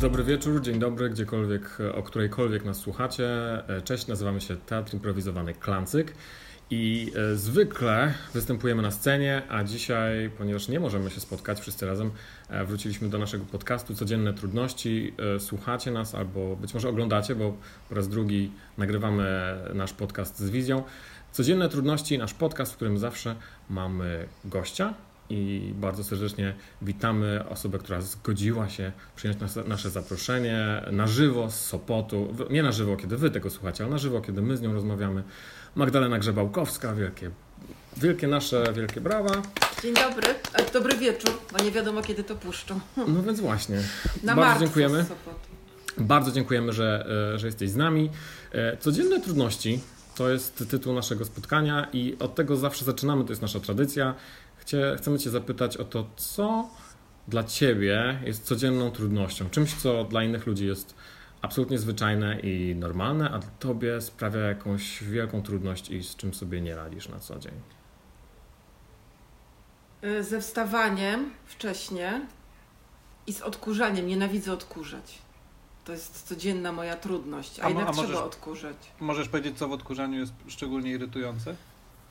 Dobry wieczór, dzień dobry, gdziekolwiek, o którejkolwiek nas słuchacie. Cześć, nazywamy się Teatr Improwizowany Klancyk i e, zwykle występujemy na scenie, a dzisiaj, ponieważ nie możemy się spotkać wszyscy razem, e, wróciliśmy do naszego podcastu Codzienne Trudności. E, słuchacie nas albo być może oglądacie, bo po raz drugi nagrywamy nasz podcast z wizją. Codzienne Trudności, nasz podcast, w którym zawsze mamy gościa, i bardzo serdecznie witamy osobę, która zgodziła się przyjąć nasze zaproszenie na żywo z Sopotu. Nie na żywo, kiedy wy tego słuchacie, ale na żywo, kiedy my z nią rozmawiamy. Magdalena Grzebałkowska, wielkie, wielkie nasze, wielkie brawa. Dzień dobry, dobry wieczór, bo nie wiadomo kiedy to puszczą. No więc właśnie. Na bardzo dziękujemy. Bardzo dziękujemy, że, e, że jesteś z nami. E, codzienne trudności to jest tytuł naszego spotkania i od tego zawsze zaczynamy, to jest nasza tradycja. Chcie, chcemy Cię zapytać o to, co dla Ciebie jest codzienną trudnością, czymś, co dla innych ludzi jest absolutnie zwyczajne i normalne, a dla Tobie sprawia jakąś wielką trudność i z czym sobie nie radzisz na co dzień. Y, ze wstawaniem wcześnie i z odkurzaniem. Nienawidzę odkurzać. To jest codzienna moja trudność, a, a jednak a możesz, trzeba odkurzać. Możesz powiedzieć, co w odkurzaniu jest szczególnie irytujące?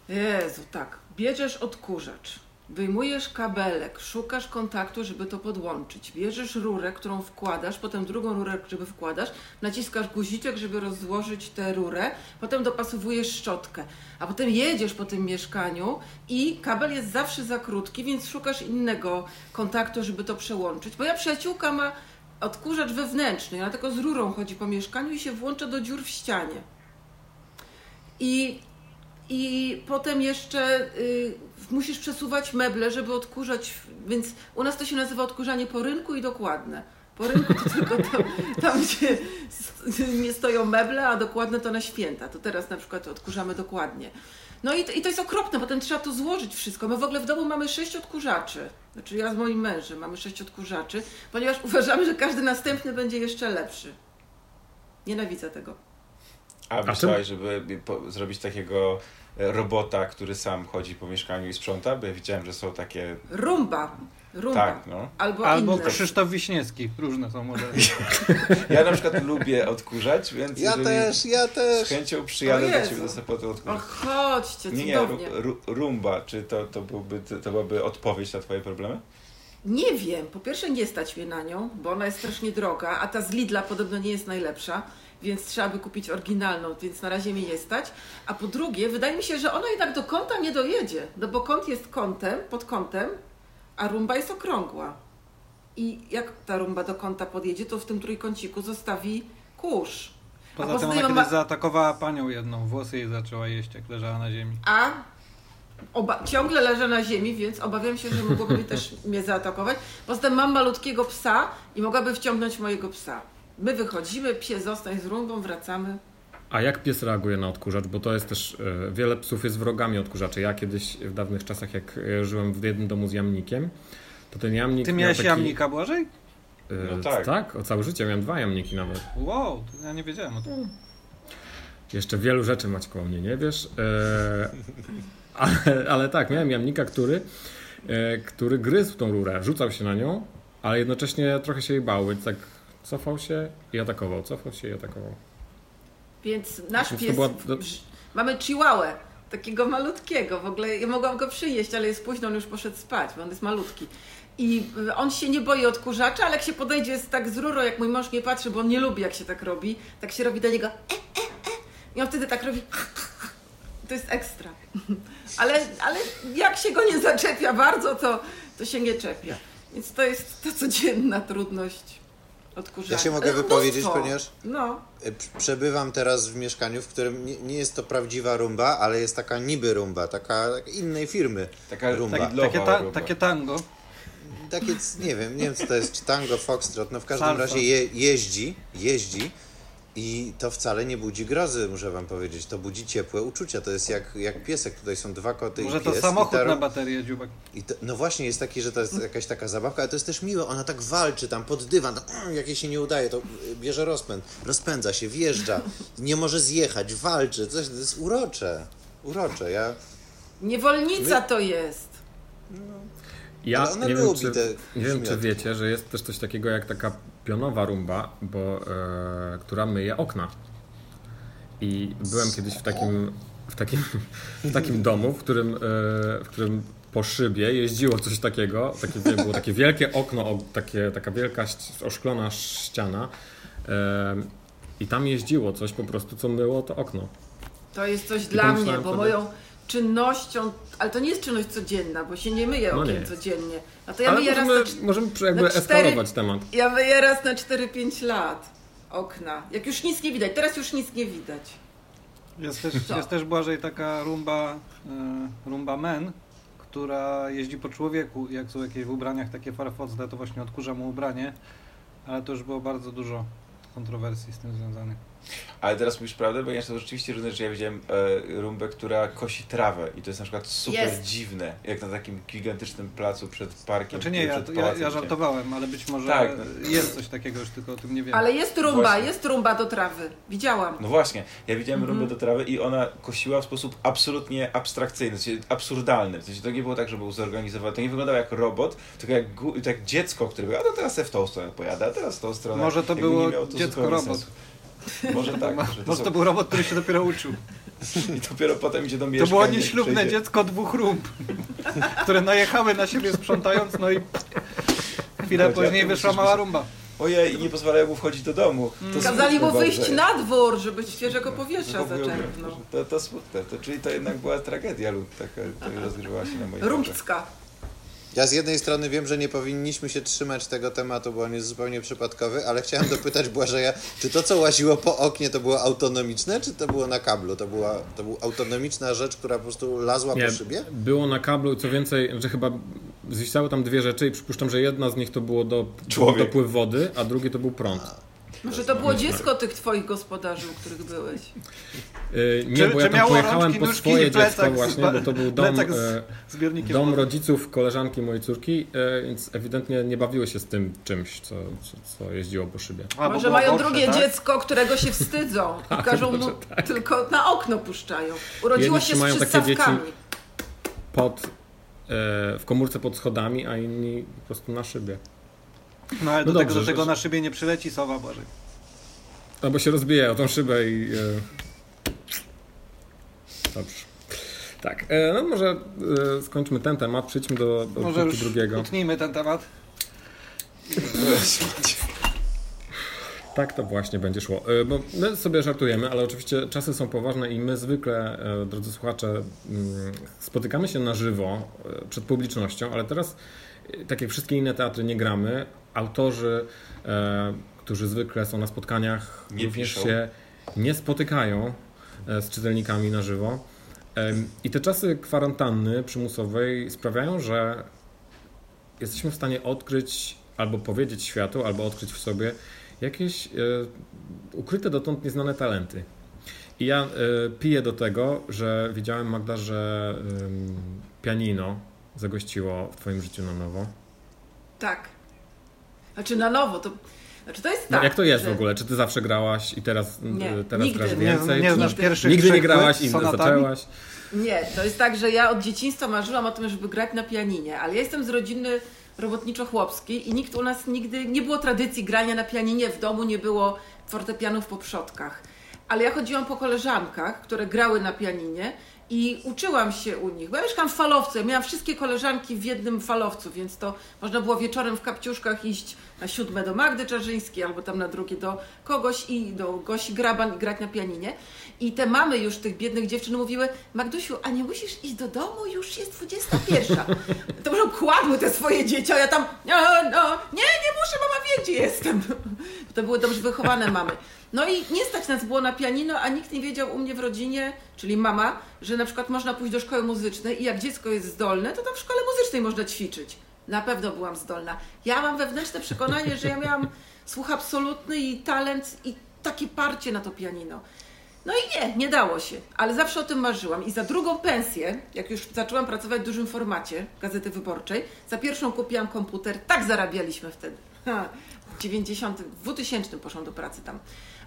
Jezu, tak. Bierzesz odkurzacz, Wyjmujesz kabelek, szukasz kontaktu, żeby to podłączyć. Bierzesz rurę, którą wkładasz, potem drugą rurę, żeby wkładasz, naciskasz guziczek, żeby rozłożyć tę rurę, potem dopasowujesz szczotkę, a potem jedziesz po tym mieszkaniu i kabel jest zawsze za krótki, więc szukasz innego kontaktu, żeby to przełączyć. Moja przyjaciółka ma odkurzacz wewnętrzny, ona tylko z rurą chodzi po mieszkaniu i się włącza do dziur w ścianie. I i potem jeszcze y, musisz przesuwać meble, żeby odkurzać, więc u nas to się nazywa odkurzanie po rynku i dokładne. Po rynku to tylko tam, tam gdzie nie stoją meble, a dokładne to na święta. To teraz na przykład odkurzamy dokładnie. No i to, i to jest okropne, potem trzeba to złożyć wszystko. My w ogóle w domu mamy sześć odkurzaczy. Znaczy ja z moim mężem mamy sześć odkurzaczy, ponieważ uważamy, że każdy następny będzie jeszcze lepszy. Nienawidzę tego. A myślałeś, żeby zrobić takiego robota, który sam chodzi po mieszkaniu i sprząta, bo ja widziałem, że są takie... Rumba. Rumba. Tak, no. Albo, Albo inne. Krzysztof Wiśniewski. Różne są modele. ja na przykład lubię odkurzać, więc ja też, ja też. z chęcią przyjadę do Ciebie do Sopotu odkurzać. O, chodźcie, Nie, nie, rumba. Czy to, to, byłby, to byłaby odpowiedź na Twoje problemy? Nie wiem. Po pierwsze nie stać mnie na nią, bo ona jest strasznie droga, a ta z Lidla podobno nie jest najlepsza więc trzeba by kupić oryginalną, więc na razie mi nie stać. A po drugie, wydaje mi się, że ona jednak do kąta nie dojedzie, no bo kąt jest kątem, pod kątem, a rumba jest okrągła. I jak ta rumba do kąta podjedzie, to w tym trójkąciku zostawi kurz. Poza, a tym ona kiedyś zaatakowała panią jedną, włosy jej zaczęła jeść, jak leżała na ziemi. A Oba, ciągle leżę na ziemi, więc obawiam się, że mogłoby też mnie zaatakować. Poza tym mam malutkiego psa i mogłaby wciągnąć mojego psa. My wychodzimy, pies zostań z rumbą, wracamy. A jak pies reaguje na odkurzacz? Bo to jest też, e, wiele psów jest wrogami odkurzaczy. Ja kiedyś w dawnych czasach, jak e, żyłem w jednym domu z jamnikiem, to ten jamnik Ty miałeś taki... jamnika, Błażej? E, no tak. tak, o całe życie miałem dwa jamniki nawet. Wow, ja nie wiedziałem o tym. Jeszcze wielu rzeczy Maćku o mnie nie wiesz. ale, ale tak, miałem jamnika, który, który gryzł tą rurę, rzucał się na nią, ale jednocześnie trochę się jej bał, więc tak Cofał się i atakował, cofał się i atakował. Więc nasz pies... Była... Mamy chihuahua, takiego malutkiego. W ogóle ja mogłam go przyjeść, ale jest późno, on już poszedł spać, bo on jest malutki. I y, on się nie boi odkurzacza, ale jak się podejdzie jest tak z rurą, jak mój mąż nie patrzy, bo on nie lubi jak się tak robi, tak się robi do niego e, e, e. i on wtedy tak robi to jest ekstra. Ale, ale jak się go nie zaczepia bardzo, to, to się nie czepia. Więc to jest ta codzienna trudność Ja się mogę wypowiedzieć, ponieważ no. E, przebywam teraz w mieszkaniu, w którym nie, nie, jest to prawdziwa rumba, ale jest taka niby rumba, taka, innej firmy taka, rumba. Takie, ta, rumba. takie tango. Takie, nie wiem, nie wiem co to jest, czy tango, foxtrot, no w każdym Salsa. razie je, jeździ, jeździ i to wcale nie budzi grozy, muszę wam powiedzieć. To budzi ciepłe uczucia. To jest jak, jak piesek. Tutaj są dwa koty Może i pies. to samochód ta... na baterię, dziubek. I to, no właśnie, jest taki, że to jest jakaś taka zabawka, ale to jest też miłe. Ona tak walczy tam pod dywan. To, mm, jak jej się nie udaje, to bierze rozpęd. Rozpędza się, wjeżdża. Nie może zjechać, walczy. Coś, to jest urocze. Urocze. Ja... Niewolnica Wy... to jest. No. Ja nie wiem, czy, nie wiem, czy wiecie, że jest też coś takiego jak taka pionowa rumba, bo, e, która myje okna. I byłem kiedyś w takim, w takim, w takim domu, w którym, e, w którym po szybie jeździło coś takiego, takie, było takie wielkie okno, takie, taka wielka oszklona ściana e, i tam jeździło coś po prostu, co myło to okno. To jest coś I dla mnie, bo moją czynnością, ale to nie jest czynność codzienna, bo się nie myję no okien nie codziennie. A to ja ale myję możemy, raz na, możemy jakby na 4, eskalować temat. Ja myję raz na 4-5 lat okna. Jak już nic nie widać, teraz już nic nie widać. Jest też, jest też Błażej taka rumba, y, rumba men, która jeździ po człowieku. Jak są jakieś w ubraniach takie farfocne, to właśnie odkurza mu ubranie. Ale to już było bardzo dużo kontrowersji z tym związanych. Ale teraz mówisz prawdę, bo ja to rzeczywiście różne, że ja widziałem e, rumbę, która kosi trawę i to jest na przykład super jest. dziwne, jak na takim gigantycznym placu przed parkiem. Znaczy nie, ja, ja, ja, żartowałem, ale być może tak. jest coś takiego, już tylko o tym nie wiem. Ale jest rumba, właśnie. jest rumba do trawy. Widziałam. No właśnie, ja widziałem mhm. rumbę do trawy i ona kosiła w sposób absolutnie abstrakcyjny, w sensie absurdalny. W sensie to nie było tak, że był zorganizowany, to nie wyglądało jak robot, tylko jak, jak dziecko, które było, a to teraz w tą stronę pojada, a teraz w tą stronę. Może to było dziecko robot. Sensu. Może tak. Może to, Może to był robot, który się dopiero uczył. I dopiero potem idzie do mieszkania. To było nieślubne przejdzie. dziecko dwóch rumb, które najechały na siebie sprzątając, no i chwilę później wyszła mała rumba. Ojej, nie pozwalają mu wchodzić do domu. To Kazali mu wyjść na dwór, żeby świeżego powietrza zaczerpnął. To, to smutne, to, czyli to jednak była tragedia lud taka, która rozgrywała się na mojej Rumpcka. Ja z jednej strony wiem, że nie powinniśmy się trzymać tego tematu, bo on jest zupełnie przypadkowy, ale chciałem dopytać Błażeja, czy to, co łaziło po oknie, to było autonomiczne, czy to było na kablu? To była, to była autonomiczna rzecz, która po prostu lazła nie, po szybie? Było na kablu, co więcej, że chyba zwisały tam dwie rzeczy i przypuszczam, że jedna z nich to było do, dopływ wody, a drugie to był prąd. A. Może to było dziecko tych twoich gospodarzy, u których byłeś? Yy, nie, czy, bo ja tam pojechałem po swoje dziecko właśnie, bo to był dom, e, dom rodziców koleżanki mojej córki, e, więc ewidentnie nie bawiły się z tym czymś, co, co, co jeździło po szybie. A, Może mają gorsze, drugie tak? dziecko, którego się wstydzą i każą mu tak. tylko na okno puszczają. Urodziło Jedni się z mają takie dzieci pod, e, w komórce pod schodami, a inni po prostu na szybie. No ale no do, dobrze, tego, do tego na szybie nie przyleci sowa Boże. Albo się rozbije o tą szybę i... E... Dobrze. Tak, e, no może e, skończmy ten temat, przejdźmy do, do może punktu drugiego. utnijmy ten temat. Tak to właśnie będzie szło. Bo my sobie żartujemy, ale oczywiście czasy są poważne i my zwykle, drodzy słuchacze, mm, spotykamy się na żywo przed publicznością, ale teraz, tak jak wszystkie inne teatry, nie gramy, autorzy, e, którzy zwykle są na spotkaniach, nie również piszą. się nie spotykają e, z czytelnikami na żywo. E, I te czasy kwarantanny przymusowej sprawiają, że jesteśmy w stanie odkryć albo powiedzieć światu, albo odkryć w sobie jakieś ukryte dotąd nieznane talenty. I ja piję do tego, że widziałem Magda, że pianino zagościło w Twoim życiu na nowo. Tak. Znaczy na nowo, to... Znaczy to jest tak, no jak to jest że... w ogóle? Czy ty zawsze grałaś i teraz, nie, teraz nigdy. grasz więcej? Nie, nie znasz pierwszych Nigdy nie grałaś i zaczęłaś? Nie, to jest tak, że ja od dzieciństwa marzyłam o tym, żeby grać na pianinie, ale ja jestem z rodziny robotniczo-chłopskiej i nikt u nas nigdy, nie było tradycji grania na pianinie w domu, nie było fortepianów po przodkach. Ale ja chodziłam po koleżankach, które grały na pianinie i uczyłam się u nich, bo ja mieszkam w falowcu, ja miałam wszystkie koleżanki w jednym falowcu, więc to można było wieczorem w kapciuszkach iść na siódme do Magdy Czarzyńskiej, albo tam na drugie do kogoś i do Gosi Graban i grać na pianinie. I te mamy już tych biednych dziewczyn mówiły, Magdusiu, a nie musisz iść do domu, już jest 21. To może kładły te swoje dzieci, a ja tam, no, no, nie, nie muszę, mama wie, gdzie jestem. To były dobrze wychowane mamy. No i nie stać nas było na pianino, a nikt nie wiedział u mnie w rodzinie, czyli mama, że na przykład można pójść do szkoły muzycznej i jak dziecko jest zdolne, to tam w szkole muzycznej można ćwiczyć. Na pewno byłam zdolna. Ja mam wewnętrzne przekonanie, że ja miałam słuch absolutny i talent i takie parcie na to pianino. No i nie, nie dało się, ale zawsze o tym marzyłam. I za drugą pensję, jak już zaczęłam pracować w dużym formacie Gazety Wyborczej, za pierwszą kupiłam komputer, tak zarabialiśmy wtedy. Ha, w 90, w 2000 poszłam do pracy tam.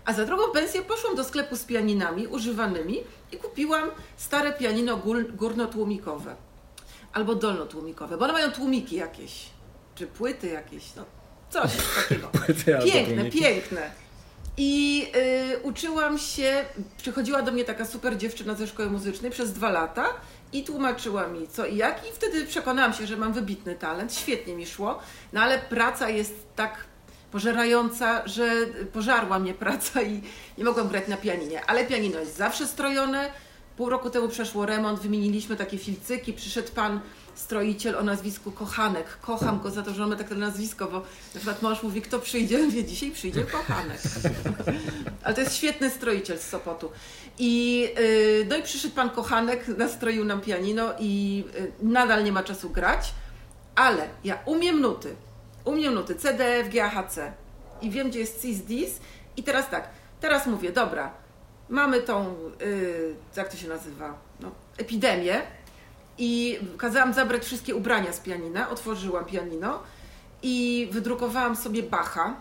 A za drugą pensję poszłam do sklepu z pianinami używanymi i kupiłam stare pianino górnotłumikowe. albo dolnotłumikowe, bo one mają tłumiki jakieś, czy płyty jakieś, no coś takiego. Piękne, piękne. I y, uczyłam się, przychodziła do mnie taka super dziewczyna ze szkoły muzycznej przez dwa lata i tłumaczyła mi co i jak i wtedy przekonałam się, że mam wybitny talent, świetnie mi szło, no ale praca jest tak pożerająca, że pożarła mnie praca i nie mogłam grać na pianinie, ale pianino jest zawsze strojone, Pół roku temu przeszło remont, wymieniliśmy takie filcyki, przyszedł pan stroiciel o nazwisku Kochanek. Kocham go za to, że on ma takie nazwisko, bo na przykład mąż mówi, kto przyjdzie? Wie, dzisiaj przyjdzie Kochanek. Ale to jest świetny stroiciel z Sopotu. I, yy, no i przyszedł pan Kochanek, nastroił nam pianino i yy, nadal nie ma czasu grać, ale ja umiem nuty. Umiem nuty C, D, F, G, A, H, C. I wiem, gdzie jest cis, dis. I teraz tak, teraz mówię, dobra, mamy tą, yy, jak to się nazywa, no, epidemię i kazałam zabrać wszystkie ubrania z pianina, otworzyłam pianino i wydrukowałam sobie Bacha,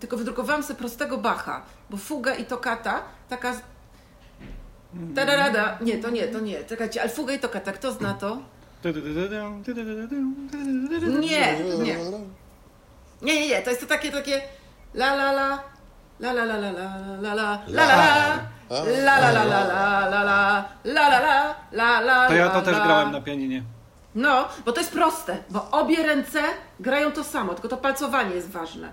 tylko wydrukowałam sobie prostego Bacha, bo fuga i tokata, taka tararada, nie, to nie, to nie, czekajcie, ale fuga i tokata, kto zna to? Nie, nie, nie, nie, nie, to jest to takie, takie la la la, la la la la la la la la la La la la la la la la la la la la la To ja to la, też la. grałem na pianinie. No, bo to jest proste, bo obie ręce grają to samo, tylko to palcowanie jest ważne.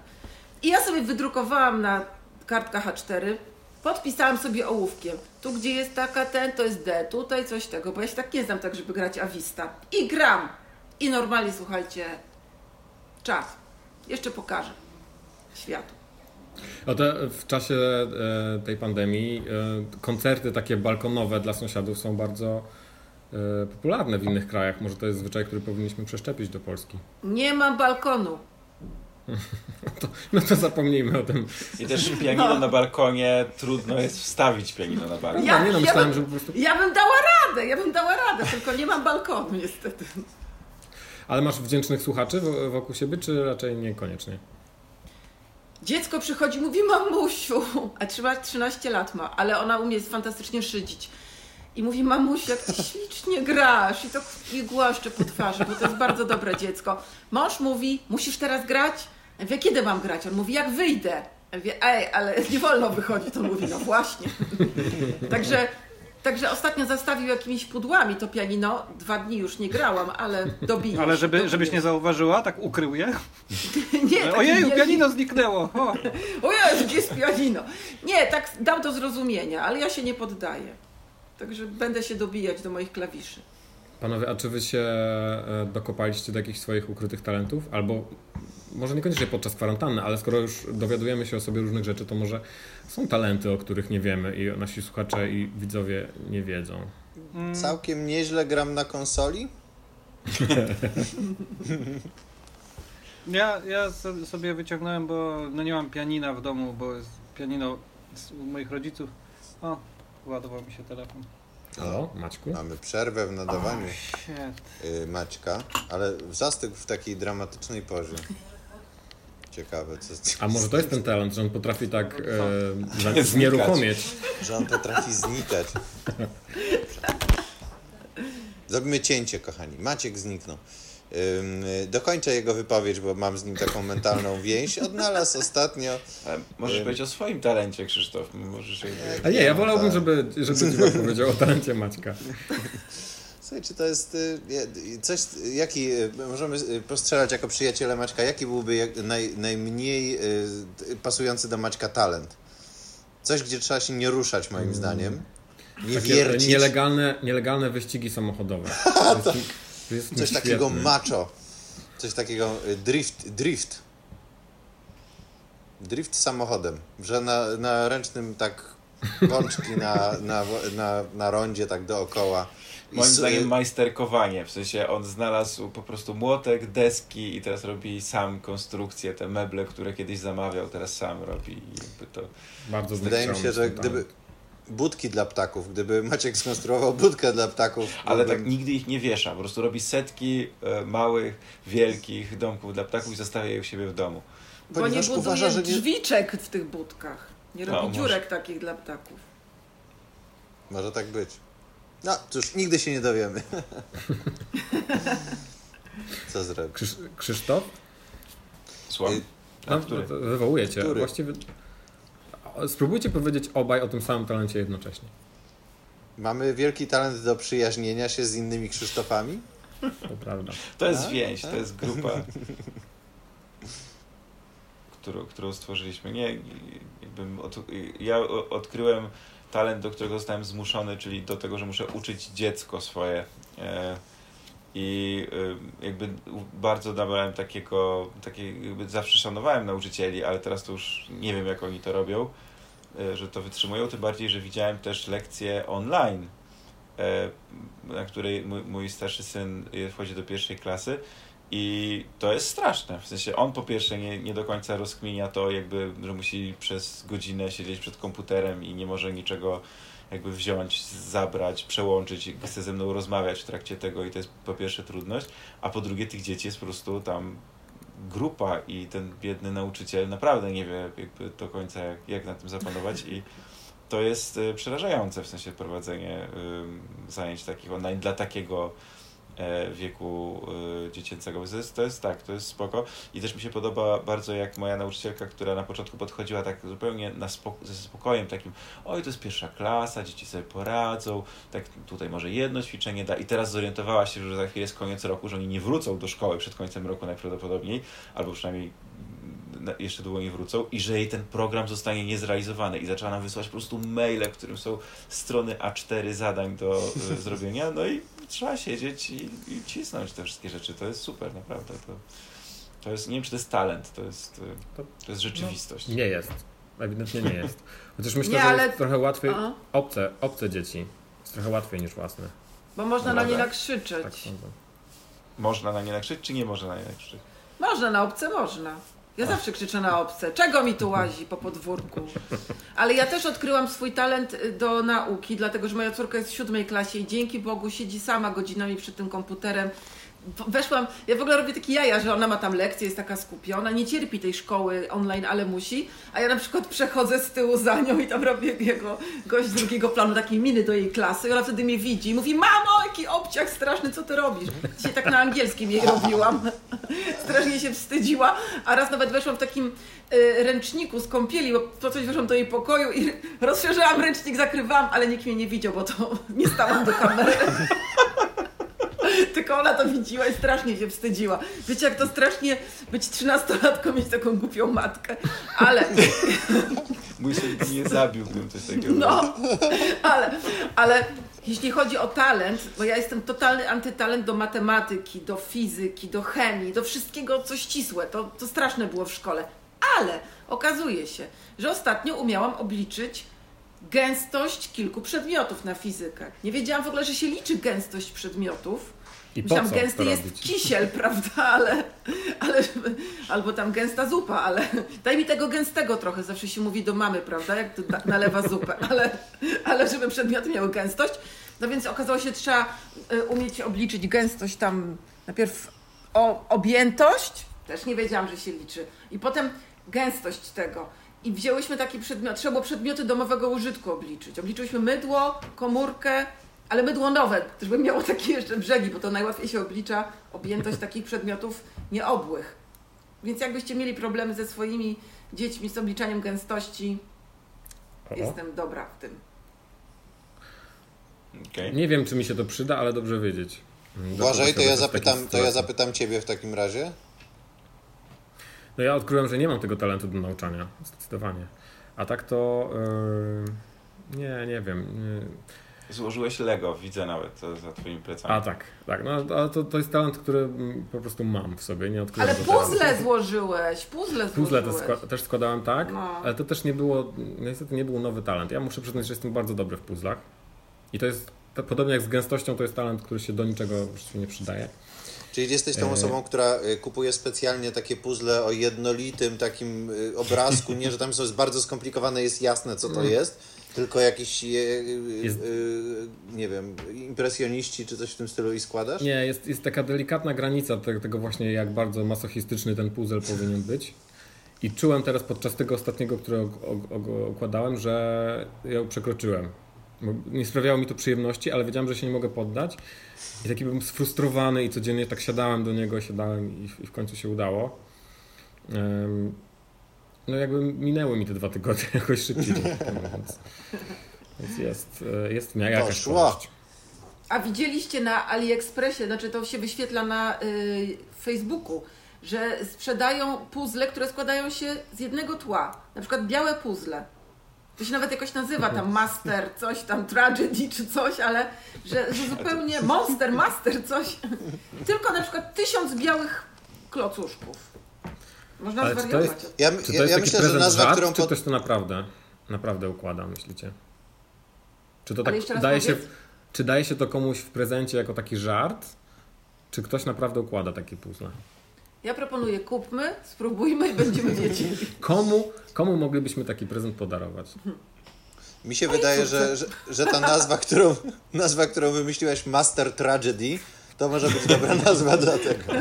I ja sobie wydrukowałam na kartkach A4, podpisałam sobie ołówkiem. Tu, gdzie jest taka ten, to jest D, tutaj coś tego, bo ja się tak nie znam tak, żeby grać awista. I gram. I normalnie, słuchajcie, czas. Jeszcze pokażę światu. A te, w czasie e, tej pandemii e, koncerty takie balkonowe dla sąsiadów są bardzo e, popularne w innych krajach. Może to jest zwyczaj, który powinniśmy przeszczepić do Polski. Nie mam balkonu. No to zapomnijmy o tym. I też pianino na balkonie, trudno jest wstawić pianino na balkon. Ja, nie no, ja myślałem, bym- że po prostu... Ja bym dała radę, ja bym dała radę, tylko nie mam balkonu niestety. Ale masz wdzięcznych słuchaczy wo- wokół siebie, czy raczej niekoniecznie? Dziecko przychodzi, mówi mamusiu, a trzyma 13 lat ma, ale ona umie fantastycznie szydzić. I mówi, mamusiu, jak ty ślicznie grasz i to i po twarzy, bo to jest bardzo dobre dziecko. Mąż mówi, musisz teraz grać? Ja mówię, kiedy mam grać? On mówi, jak wyjdę. Ja mówię, ej, ale nie wolno wychodzić. On mówi, no właśnie. Także, także ostatnio zastawił jakimiś pudłami to pianino. Dwa dni już nie grałam, ale dobiję. Ale żeby, dobiję. żebyś nie zauważyła, tak ukrył je. Nie, taki Ojeju, pianino zniknęło. O. O Jezu, gdzie jest pianino? Nie, tak dał do zrozumienia, ale ja się nie poddaję. Także będę się dobijać do moich klawiszy. Panowie, a czy wy się e, dokopaliście do jakichś swoich ukrytych talentów? Albo może niekoniecznie podczas kwarantanny, ale skoro już dowiadujemy się o sobie różnych rzeczy, to może są talenty, o których nie wiemy i nasi słuchacze i widzowie nie wiedzą. Mm, Całkiem nieźle gram na konsoli. Ja, ja so- sobie wyciągnąłem, bo no nie mam pianina w domu, bo jest pianino z- u moich rodziców. O, ładował mi się telefon. Halo, Maćku? Mamy przerwę w nadawaniu y, Maćka, ale zastygł w takiej dramatycznej porze. Ciekawe, co A może to jest ten talent, że on potrafi tak e, znieruchomieć? że on potrafi znikać. Zrobimy cięcie, kochani. Maciek zniknął. Dokończę jego wypowiedź, bo mam z nim taką mentalną więź. Odnalazł ostatnio. Ale możesz Ym. powiedzieć o swoim talencie, Krzysztof. Możesz. A nie, ja wolałbym, Tak. żeby, żeby Dziwa powiedział o talencie Maćka. Słuchaj, czy to jest y, je- coś, jaki, y, możemy y, postrzelać jako przyjaciele Maćka, jaki byłby naj, najmniej y, pasujący do Maćka talent? Coś, gdzie trzeba się nie ruszać, moim zdaniem. Nie Takie wiercić. nielegalne, nielegalne wyścigi samochodowe. To jest, Coś takiego świetnym. macho. Coś takiego y, drift, drift. Drift samochodem, że na, na ręcznym tak wączki na, na, na, na rondzie tak dookoła. Moim zdaniem majsterkowanie, w sensie on znalazł po prostu młotek, deski i teraz robi sam konstrukcję, te meble, które kiedyś zamawiał, teraz sam robi i jakby to... Bardzo Wydaje mi się, że gdyby budki dla ptaków, gdyby Maciek skonstruował budkę dla ptaków, Ale byłbym- tak nigdy ich nie wiesza, po prostu robi setki e, małych, wielkich domków dla ptaków i zostawia je u siebie w domu. Bo nie Ponieważ buduje uważa, że nie- drzwiczek w tych budkach. Nie robi No, może. dziurek takich dla ptaków. Może tak być. No, cóż, nigdy się nie dowiemy. Co zrobić? Krzysz Krzysztof? Słucham? No, który? Wywołujecie. Który? Właściwie spróbujcie powiedzieć obaj o tym samym talencie jednocześnie. Mamy wielki talent do przyjaźnienia się z innymi Krzysztofami? To prawda. To jest A? więź, to jest grupa, którą, którą stworzyliśmy. Nie, jakbym od, ja odkryłem talent, do którego zostałem zmuszony, czyli do tego, że muszę uczyć dziecko swoje. E, I e, jakby bardzo nabrałem takiego, takie, jakby zawsze szanowałem nauczycieli, ale teraz to już nie wiem, jak oni to robią, e, że to wytrzymują, tym bardziej, że widziałem też lekcje online, na której mój, mój starszy syn wchodzi do pierwszej klasy i to jest straszne. W sensie on po pierwsze nie, nie do końca rozkminia to, jakby, że musi przez godzinę siedzieć przed komputerem i nie może niczego jakby wziąć, zabrać, przełączyć, chce ze mną rozmawiać w trakcie tego i to jest po pierwsze trudność, a po drugie tych dzieci jest po prostu tam grupa i ten biedny nauczyciel naprawdę nie wie jakby do końca jak, jak na tym zapanować i to jest y, przerażające w sensie prowadzenie y, zajęć takich online dla takiego e, wieku y, dziecięcego. To jest, to jest tak, to jest spoko. I też mi się podoba bardzo jak moja nauczycielka, która na początku podchodziła tak zupełnie na spok- ze spokojem takim, oj to jest pierwsza klasa, dzieci sobie poradzą, tak tutaj może jedno ćwiczenie da i teraz zorientowała się, że za chwilę jest koniec roku, że oni nie wrócą do szkoły przed końcem roku najprawdopodobniej, albo przynajmniej na- jeszcze długo nie wrócą i że jej ten program zostanie niezrealizowany i zaczęła nam wysyłać po prostu maile, w którym są strony A4 zadań do y, zrobienia, no i trzeba siedzieć i, i cisnąć te wszystkie rzeczy, to jest super, naprawdę, to, to jest, nie wiem czy to jest talent, to jest, y, To- jest rzeczywistość. Nie jest. Ewidentnie nie jest. Chociaż myślę, Nie, że ale- trochę łatwiej. Aha. Obce, obce dzieci. Jest trochę łatwiej niż własne. Bo można Dobra. na nie nakrzyczeć. Tak. Można na nie nakrzyczeć, czy nie można na nie nakrzyczeć? Można na obce, można. Ja zawsze krzyczę na obce. Czego mi tu łazi po podwórku? Ale ja też odkryłam swój talent y, do nauki, dlatego że moja córka jest w siódmej klasie i dzięki Bogu siedzi sama godzinami przed tym komputerem. Weszłam, ja w ogóle robię takie jaja, że ona ma tam lekcje, jest taka skupiona, nie cierpi tej szkoły online, ale musi, a ja na przykład przechodzę z tyłu za nią i tam robię jego gość z drugiego planu, takiej miny do jej klasy i ona wtedy mnie widzi i mówi, mamo, jaki obciach straszny, co ty robisz? Dzisiaj tak na angielskim jej robiłam. Strasznie się wstydziła, a raz nawet weszłam w takim y, ręczniku z kąpieli, bo po coś weszłam do jej pokoju i rozszerzyłam ręcznik, zakrywałam, ale nikt mnie nie widział, bo to nie stałam do kamery. Tylko ona to widziała i strasznie się wstydziła. Wiecie, jak to strasznie być trzynastolatką, mieć taką głupią matkę. Ale, Mój syn nie zabiłbym coś takiego. no, ale, ale jeśli chodzi o talent, bo ja jestem totalny antytalent do matematyki, do fizyki, do chemii, do wszystkiego, co ścisłe. To, to straszne było w szkole. Ale okazuje się, że ostatnio umiałam obliczyć gęstość kilku przedmiotów na fizykę. Nie wiedziałam w ogóle, że się liczy gęstość przedmiotów. I Myślałam, gęsty jest robić? kisiel, prawda, ale, ale albo tam gęsta zupa, ale daj mi tego gęstego trochę, zawsze się mówi do mamy, prawda, jak to nalewa zupę, ale, ale żeby przedmioty miały gęstość, no więc okazało się, że trzeba y, umieć obliczyć gęstość tam, najpierw o, objętość, też nie wiedziałam, że się liczy, i potem gęstość tego. I wzięłyśmy taki przedmiot, trzeba było przedmioty domowego użytku obliczyć. Obliczyłyśmy mydło, komórkę, ale mydło nowe, żeby miało takie jeszcze brzegi, bo to najłatwiej się oblicza objętość takich przedmiotów nieobłych. Więc jakbyście mieli problemy ze swoimi dziećmi z obliczaniem gęstości, O. jestem dobra w tym. Okej. Nie wiem, czy mi się to przyda, ale dobrze wiedzieć. Kogo to ja, zapytam, to ja zapytam Ciebie w takim razie. No ja odkryłem, że nie mam tego talentu do nauczania, zdecydowanie. A tak to... Yy, nie, nie wiem. Nie. Złożyłeś Lego, widzę nawet to za twoimi plecami. A tak, tak. No, ale to, to jest talent, który mm, po prostu mam w sobie, nie odkryłem Ale teraz. puzzle złożyłeś, puzzle Puzzle skła- też składałem tak, No. ale to też nie było, niestety nie był nowy talent. Ja muszę przyznać, że jestem bardzo dobry w puzzlach. I to jest, to, podobnie jak z gęstością, to jest talent, który się do niczego właściwie nie przydaje. Czyli jesteś tą E. osobą, która y, kupuje specjalnie takie puzzle o jednolitym takim y, obrazku, nie, że tam jest bardzo skomplikowane, jest jasne co to jest, tylko jakiś, y, y, Jest- y, nie wiem, impresjoniści czy coś w tym stylu i składasz? Nie, jest, jest taka delikatna granica te, tego właśnie, jak bardzo masochistyczny ten puzzle powinien być. I czułem teraz podczas tego ostatniego, którego układałem, że ją przekroczyłem. Nie sprawiało mi to przyjemności, ale wiedziałem, że się nie mogę poddać. I taki byłem sfrustrowany i codziennie tak siadałem do niego, siadałem i, i w końcu się udało. Um, no jakby minęły mi te dwa tygodnie jakoś szybciej więc, więc jest, e, jest jakaś korzyść. A widzieliście na AliExpressie, znaczy to się wyświetla na y, Facebooku, że sprzedają puzzle, które składają się z jednego tła. Na przykład białe puzzle. To się nawet jakoś nazywa tam Master, coś tam, Tragedy czy coś, ale że, że zupełnie Monster, Master, coś. Tylko na przykład tysiąc białych klocuszków. Można ale zwariować. To jest, ja, czy to jest ja taki myślę, że nazwa, żart, którą... Czy ktoś to naprawdę, naprawdę układa, myślicie? Czy to tak daje się, czy daje się to komuś w prezencie jako taki żart? Czy ktoś naprawdę układa takie puzzle? Ja proponuję kupmy, spróbujmy i będziemy wiedzieli. Komu, komu moglibyśmy taki prezent podarować? Mi się wydaje, że, że, że, ta nazwa którą, nazwa, którą wymyśliłeś, Master Tragedy, to może być dobra nazwa dla tego.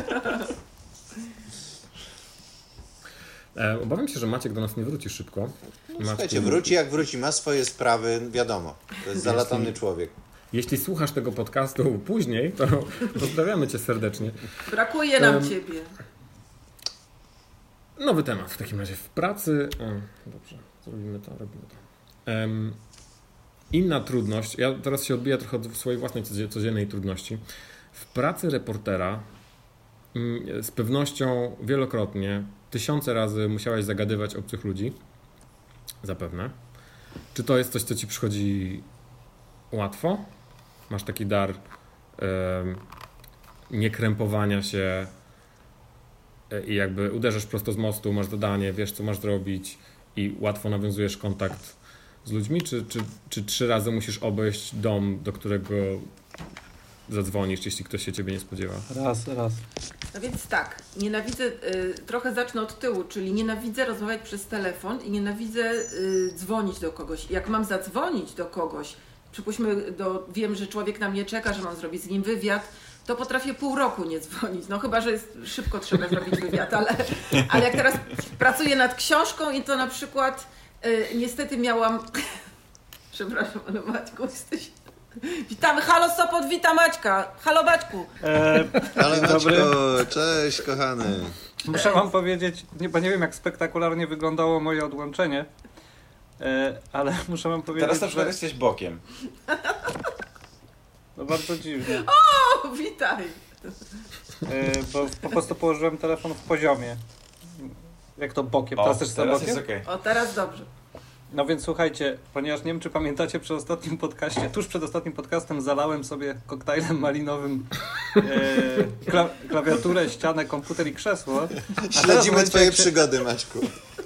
E, obawiam się, że Maciek do nas nie wróci szybko. No, słuchajcie, wróci jak wróci, ma swoje sprawy, wiadomo. To jest zalatany jeśli, człowiek. Jeśli słuchasz tego podcastu później, to pozdrawiamy cię serdecznie. Brakuje nam um, ciebie. Nowy temat w takim razie. W pracy... O, dobrze, zrobimy to, robimy to. Um, inna trudność, ja teraz się odbiję trochę od swojej własnej codziennej trudności. W pracy reportera mm, z pewnością wielokrotnie, tysiące razy musiałeś zagadywać obcych ludzi. Zapewne. Czy to jest coś, co ci przychodzi łatwo? Masz taki dar um, niekrępowania się, i jakby uderzasz prosto z mostu, masz zadanie, wiesz co masz zrobić i łatwo nawiązujesz kontakt z ludźmi, czy, czy, czy trzy razy musisz obejść dom, do którego zadzwonisz, jeśli ktoś się ciebie nie spodziewa? Raz, raz. No więc tak, nienawidzę, y, trochę zacznę od tyłu, czyli nienawidzę rozmawiać przez telefon i nienawidzę y, dzwonić do kogoś. Jak mam zadzwonić do kogoś, przypuśćmy, do, wiem, że człowiek na mnie czeka, że mam zrobić z nim wywiad, to potrafię pół roku nie dzwonić. No chyba, że jest szybko trzeba zrobić wywiad, ale, ale jak teraz pracuję nad książką i to na przykład y, niestety miałam. Przepraszam, ale Maćku, jesteś. Witamy, halo Sopot, witam Maćka. Halo Maćku. E, halo Maćku, cześć kochany. Muszę wam powiedzieć, nie, bo nie wiem jak spektakularnie wyglądało moje odłączenie, e, ale muszę wam powiedzieć, Teraz na przykład że... jesteś bokiem. No bardzo dziwnie. O, witaj! Yy, bo po prostu położyłem telefon w poziomie. Jak to bokiem? O, teraz też teraz bokiem? jest okay. O, teraz dobrze. No więc słuchajcie, ponieważ nie wiem, czy pamiętacie przy ostatnim podcaście, tuż przed ostatnim podcastem zalałem sobie koktajlem malinowym e, kla klawiaturę, ścianę, komputer i krzesło. Śledzimy twoje przygody, Maćku.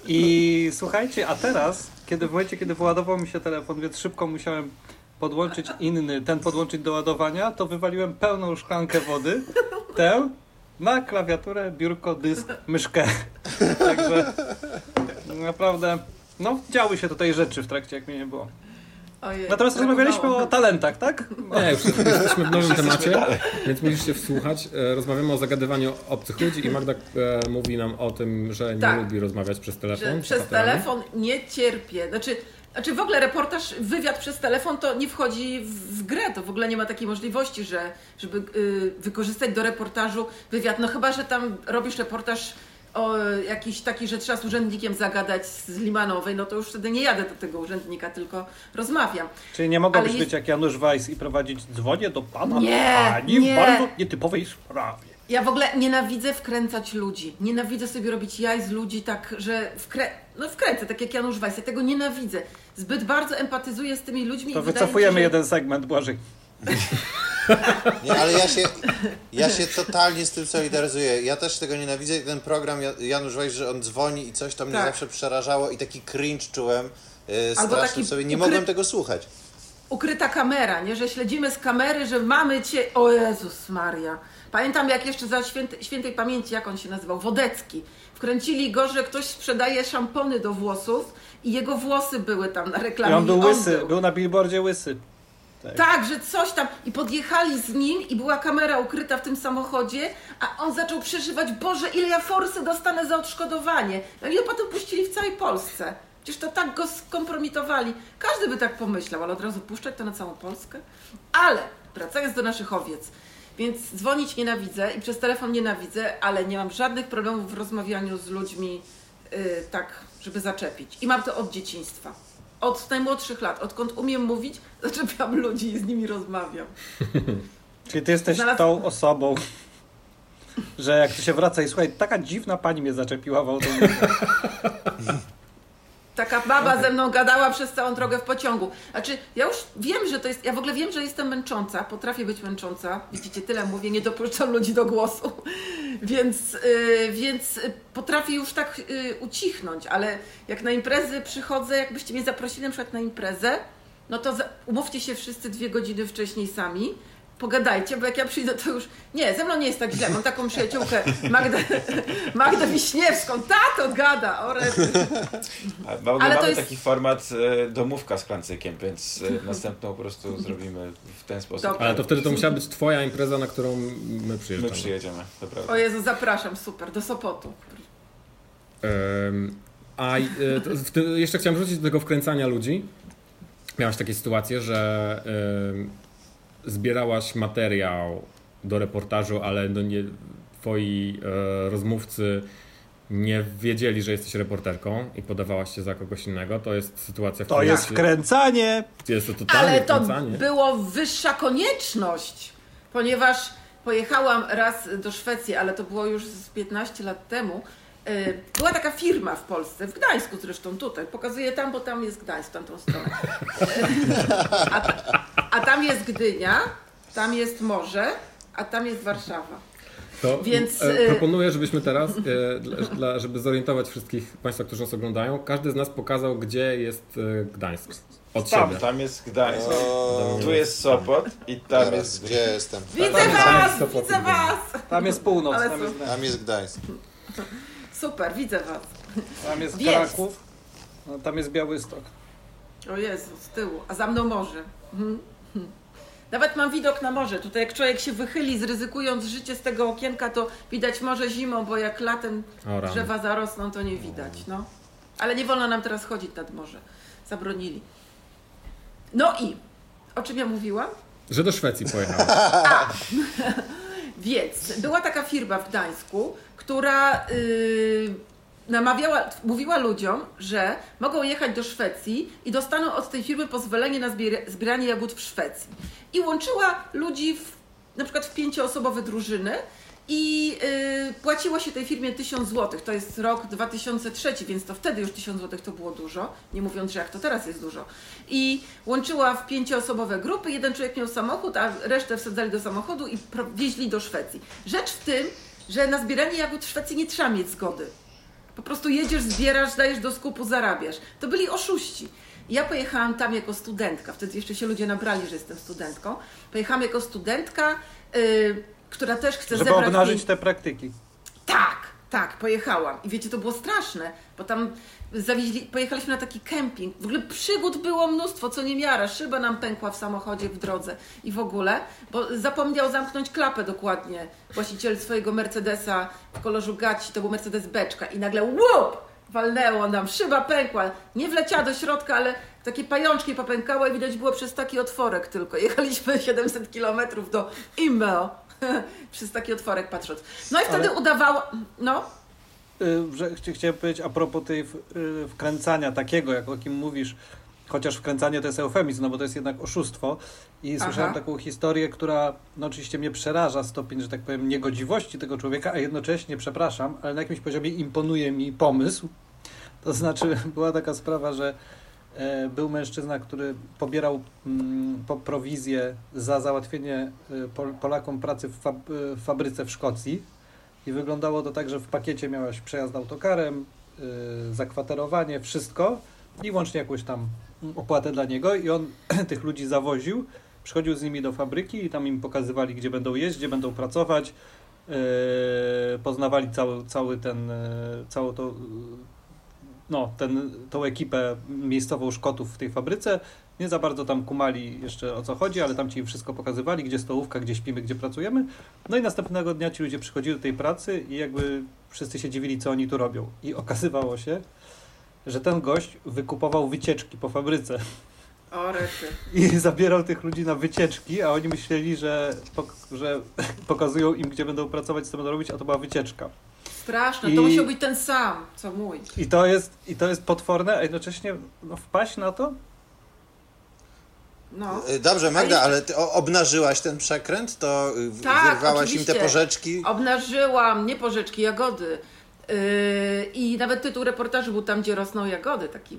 I słuchajcie, a teraz, kiedy w momencie, kiedy wyładował mi się telefon, więc szybko musiałem podłączyć inny, ten podłączyć do ładowania, to wywaliłem pełną szklankę wody, tę, na klawiaturę, biurko, dysk, myszkę. Także naprawdę, no, działy się tutaj rzeczy w trakcie, jak mnie nie było. Ojej, Natomiast rozmawialiśmy o talentach, tak? Nie, już jesteśmy w nowym temacie, więc musisz się wsłuchać. E, rozmawiamy o zagadywaniu obcych ludzi i Magda e, mówi nam o tym, że nie tak, lubi rozmawiać przez telefon. przez telefon nie cierpię. Znaczy, znaczy w ogóle reportaż, wywiad przez telefon to nie wchodzi w, w grę, to w ogóle nie ma takiej możliwości, że, żeby y, wykorzystać do reportażu wywiad. No chyba, że tam robisz reportaż o jakiś taki, że trzeba z urzędnikiem zagadać z Limanowej, no to już wtedy nie jadę do tego urzędnika, tylko rozmawiam. Czyli nie mogłabyś jest... być jak Janusz Weiss i prowadzić dzwonię do pana nie, pani nie. w bardzo nietypowej sprawie. Ja w ogóle nienawidzę wkręcać ludzi. Nienawidzę sobie robić jaj z ludzi tak, że wkrę... no wkręcę, tak jak Janusz Weiss. Ja tego nienawidzę. Zbyt bardzo empatyzuję z tymi ludźmi. To wycofujemy się, że... jeden segment, Błażej. Nie, ale ja się, ja się totalnie z tym solidaryzuję. Ja też tego nienawidzę. Ten program Janusz Weiss, że on dzwoni i coś to mnie tak. zawsze przerażało i taki cringe czułem. Yy, straszny sobie. Nie ukry... mogłem tego słuchać. Ukryta kamera, nie? Że śledzimy z kamery, że mamy cię... O Jezus Maria Pamiętam jak jeszcze za święty, świętej pamięci, jak on się nazywał, Wodecki. Wkręcili go, że ktoś sprzedaje szampony do włosów i jego włosy były tam na reklamie. I on był łysy, on był. był na billboardzie łysy. Tak. tak. że coś tam. I podjechali z nim i była kamera ukryta w tym samochodzie, a on zaczął przeżywać, Boże, ile ja forsy dostanę za odszkodowanie. No i potem puścili w całej Polsce. Przecież to tak go skompromitowali. Każdy by tak pomyślał, ale od razu puszczać to na całą Polskę. Ale wracając do naszych owiec. Więc dzwonić nienawidzę i przez telefon nienawidzę, ale nie mam żadnych problemów w rozmawianiu z ludźmi yy, tak, żeby zaczepić. I mam to od dzieciństwa. Od najmłodszych lat. Odkąd umiem mówić, zaczepiam ludzi i z nimi rozmawiam. Czyli ty jesteś Znalazł... tą osobą, że jak tu się wraca i słuchaj, taka dziwna pani mnie zaczepiła w autobusie. Taka baba ze mną gadała przez całą drogę w pociągu. Znaczy, ja już wiem, że to jest. Ja w ogóle wiem, że jestem męcząca, potrafię być męcząca. Widzicie, tyle mówię, nie dopuszczam ludzi do głosu. Więc, yy, więc potrafię już tak yy, ucichnąć, ale jak na imprezy przychodzę, jakbyście mnie zaprosili na przykład na imprezę, no to umówcie się wszyscy dwie godziny wcześniej sami pogadajcie, bo jak ja przyjdę, to już nie, ze mną nie jest tak źle. Mam taką przyjaciółkę Magdę, Magdę Wiśniewską. Tato gada, ore. Ale mamy jest... taki format e, domówka z klancykiem, więc e, następną po prostu zrobimy w ten sposób. Dobra. Ale to wtedy to musiała być twoja impreza, na którą my przyjeżdżamy. My przyjedziemy, to prawda. O Jezu, zapraszam, super, do Sopotu. Um, a e, jeszcze chciałem wrócić do tego wkręcania ludzi. Miałaś takie sytuacje, że zbierałaś materiał do reportażu, ale no nie, twoi e, rozmówcy nie wiedzieli, że jesteś reporterką i podawałaś się za kogoś innego, to jest sytuacja, w której... To jest wkręcanie! Jest to totalnie Ale to wkręcanie. było wyższa konieczność, ponieważ pojechałam raz do Szwecji, ale to było już z 15 lat temu. E, była taka firma w Polsce, w Gdańsku zresztą tutaj, pokazuję tam, bo tam jest Gdańsk, tamtą stronę. E, a, a tam jest Gdynia, tam jest morze, a tam jest Warszawa. To Więc e, y, proponuję, żebyśmy teraz, e, dla, żeby zorientować wszystkich Państwa, którzy nas oglądają, każdy z nas pokazał, gdzie jest e, Gdańsk. Od tam, siebie. tam jest Gdańsk, o, tu jest Sopot i tam teraz, jest... Gdzie jestem? Widzę tam Was! Jest widzę Was! Tam jest północ, tam jest, tam jest Gdańsk. Super, widzę Was. Tam jest Kraków, no, tam jest Białystok. O Jezu, z tyłu, a za mną morze. Mhm. Nawet mam widok na morze. Tutaj jak człowiek się wychyli, zryzykując życie z tego okienka, to widać morze zimą, bo jak latem drzewa zarosną, to nie widać. No. Ale nie wolno nam teraz chodzić nad morze. Zabronili. No i o czym ja mówiłam? Że do Szwecji pojechałam. Więc była taka firma w Gdańsku, która yy, namawiała, mówiła ludziom, że mogą jechać do Szwecji i dostaną od tej firmy pozwolenie na zbieranie jagód w Szwecji. I łączyła ludzi w, na przykład w pięcioosobowe drużyny i yy, płaciło się tej firmie 1000 zł. To jest rok 2003, więc to wtedy już 1000 zł to było dużo, nie mówiąc, że jak to teraz jest dużo. I łączyła w pięcioosobowe grupy, jeden człowiek miał samochód, a resztę wsadzali do samochodu i wieźli do Szwecji. Rzecz w tym, że na zbieranie jagód w Szwecji nie trzeba mieć zgody. Po prostu jedziesz, zbierasz, dajesz do skupu, zarabiasz. To byli oszuści. Ja pojechałam tam jako studentka, wtedy jeszcze się ludzie nabrali, że jestem studentką. Pojechałam jako studentka, yy, która też chce Żeby zebrać... Żeby obnażyć te praktyki. Tak, tak, pojechałam. I wiecie, to było straszne, bo tam zawieźli, pojechaliśmy na taki kemping. W ogóle przygód było mnóstwo, co nie miara. Szyba nam pękła w samochodzie w drodze i w ogóle, bo zapomniał zamknąć klapę dokładnie właściciel swojego Mercedesa w kolorze gaci, to był Mercedes Beczka i nagle łup! Walnęło nam, szyba pękła. Nie wleciała do środka, ale takie pajączki popękały i widać było przez taki otworek tylko. Jechaliśmy 700 kilometrów do Imbeo przez taki otworek patrząc. No i wtedy ale... udawało... No? Y, że chciałem powiedzieć a propos tej y, wkręcania takiego, jak o kim mówisz, chociaż wkręcanie to jest eufemizm, no bo to jest jednak oszustwo. I słyszałem Aha. taką historię, która no oczywiście mnie przeraża stopień, że tak powiem, niegodziwości tego człowieka, a jednocześnie, przepraszam, ale na jakimś poziomie imponuje mi pomysł. To znaczy, była taka sprawa, że był mężczyzna, który pobierał mm, po prowizję za załatwienie e, Polakom pracy w, fab, w fabryce w Szkocji. I wyglądało to tak, że w pakiecie miałeś przejazd autokarem, zakwaterowanie, wszystko i łącznie jakąś tam opłatę dla niego. I on tych ludzi zawoził, przychodził z nimi do fabryki i tam im pokazywali, gdzie będą jeść, gdzie będą pracować, poznawali cały, cały ten, całą to, no, ten, tą ekipę miejscową Szkotów w tej fabryce nie za bardzo tam kumali jeszcze o co chodzi, ale tam ci wszystko pokazywali, gdzie stołówka, gdzie śpimy, gdzie pracujemy. No i następnego dnia ci ludzie przychodzili do tej pracy i jakby wszyscy się dziwili, co oni tu robią. I okazywało się, że ten gość wykupował wycieczki po fabryce. O, rety. I zabierał tych ludzi na wycieczki, a oni myśleli, że, że pokazują im, gdzie będą pracować, co będą robić, a to była wycieczka. Straszne, I- to musiał być ten sam, co mój. I to jest, i to jest potworne, a jednocześnie no, wpaść na to? No. Y, Dobrze, Magda, ale ty obnażyłaś ten przekręt? To y, w- Tak, wyrwałaś im te porzeczki? Obnażyłam, nie porzeczki, jagody. Yy, I nawet tytuł reportażu był tam, gdzie rosną jagody, taki.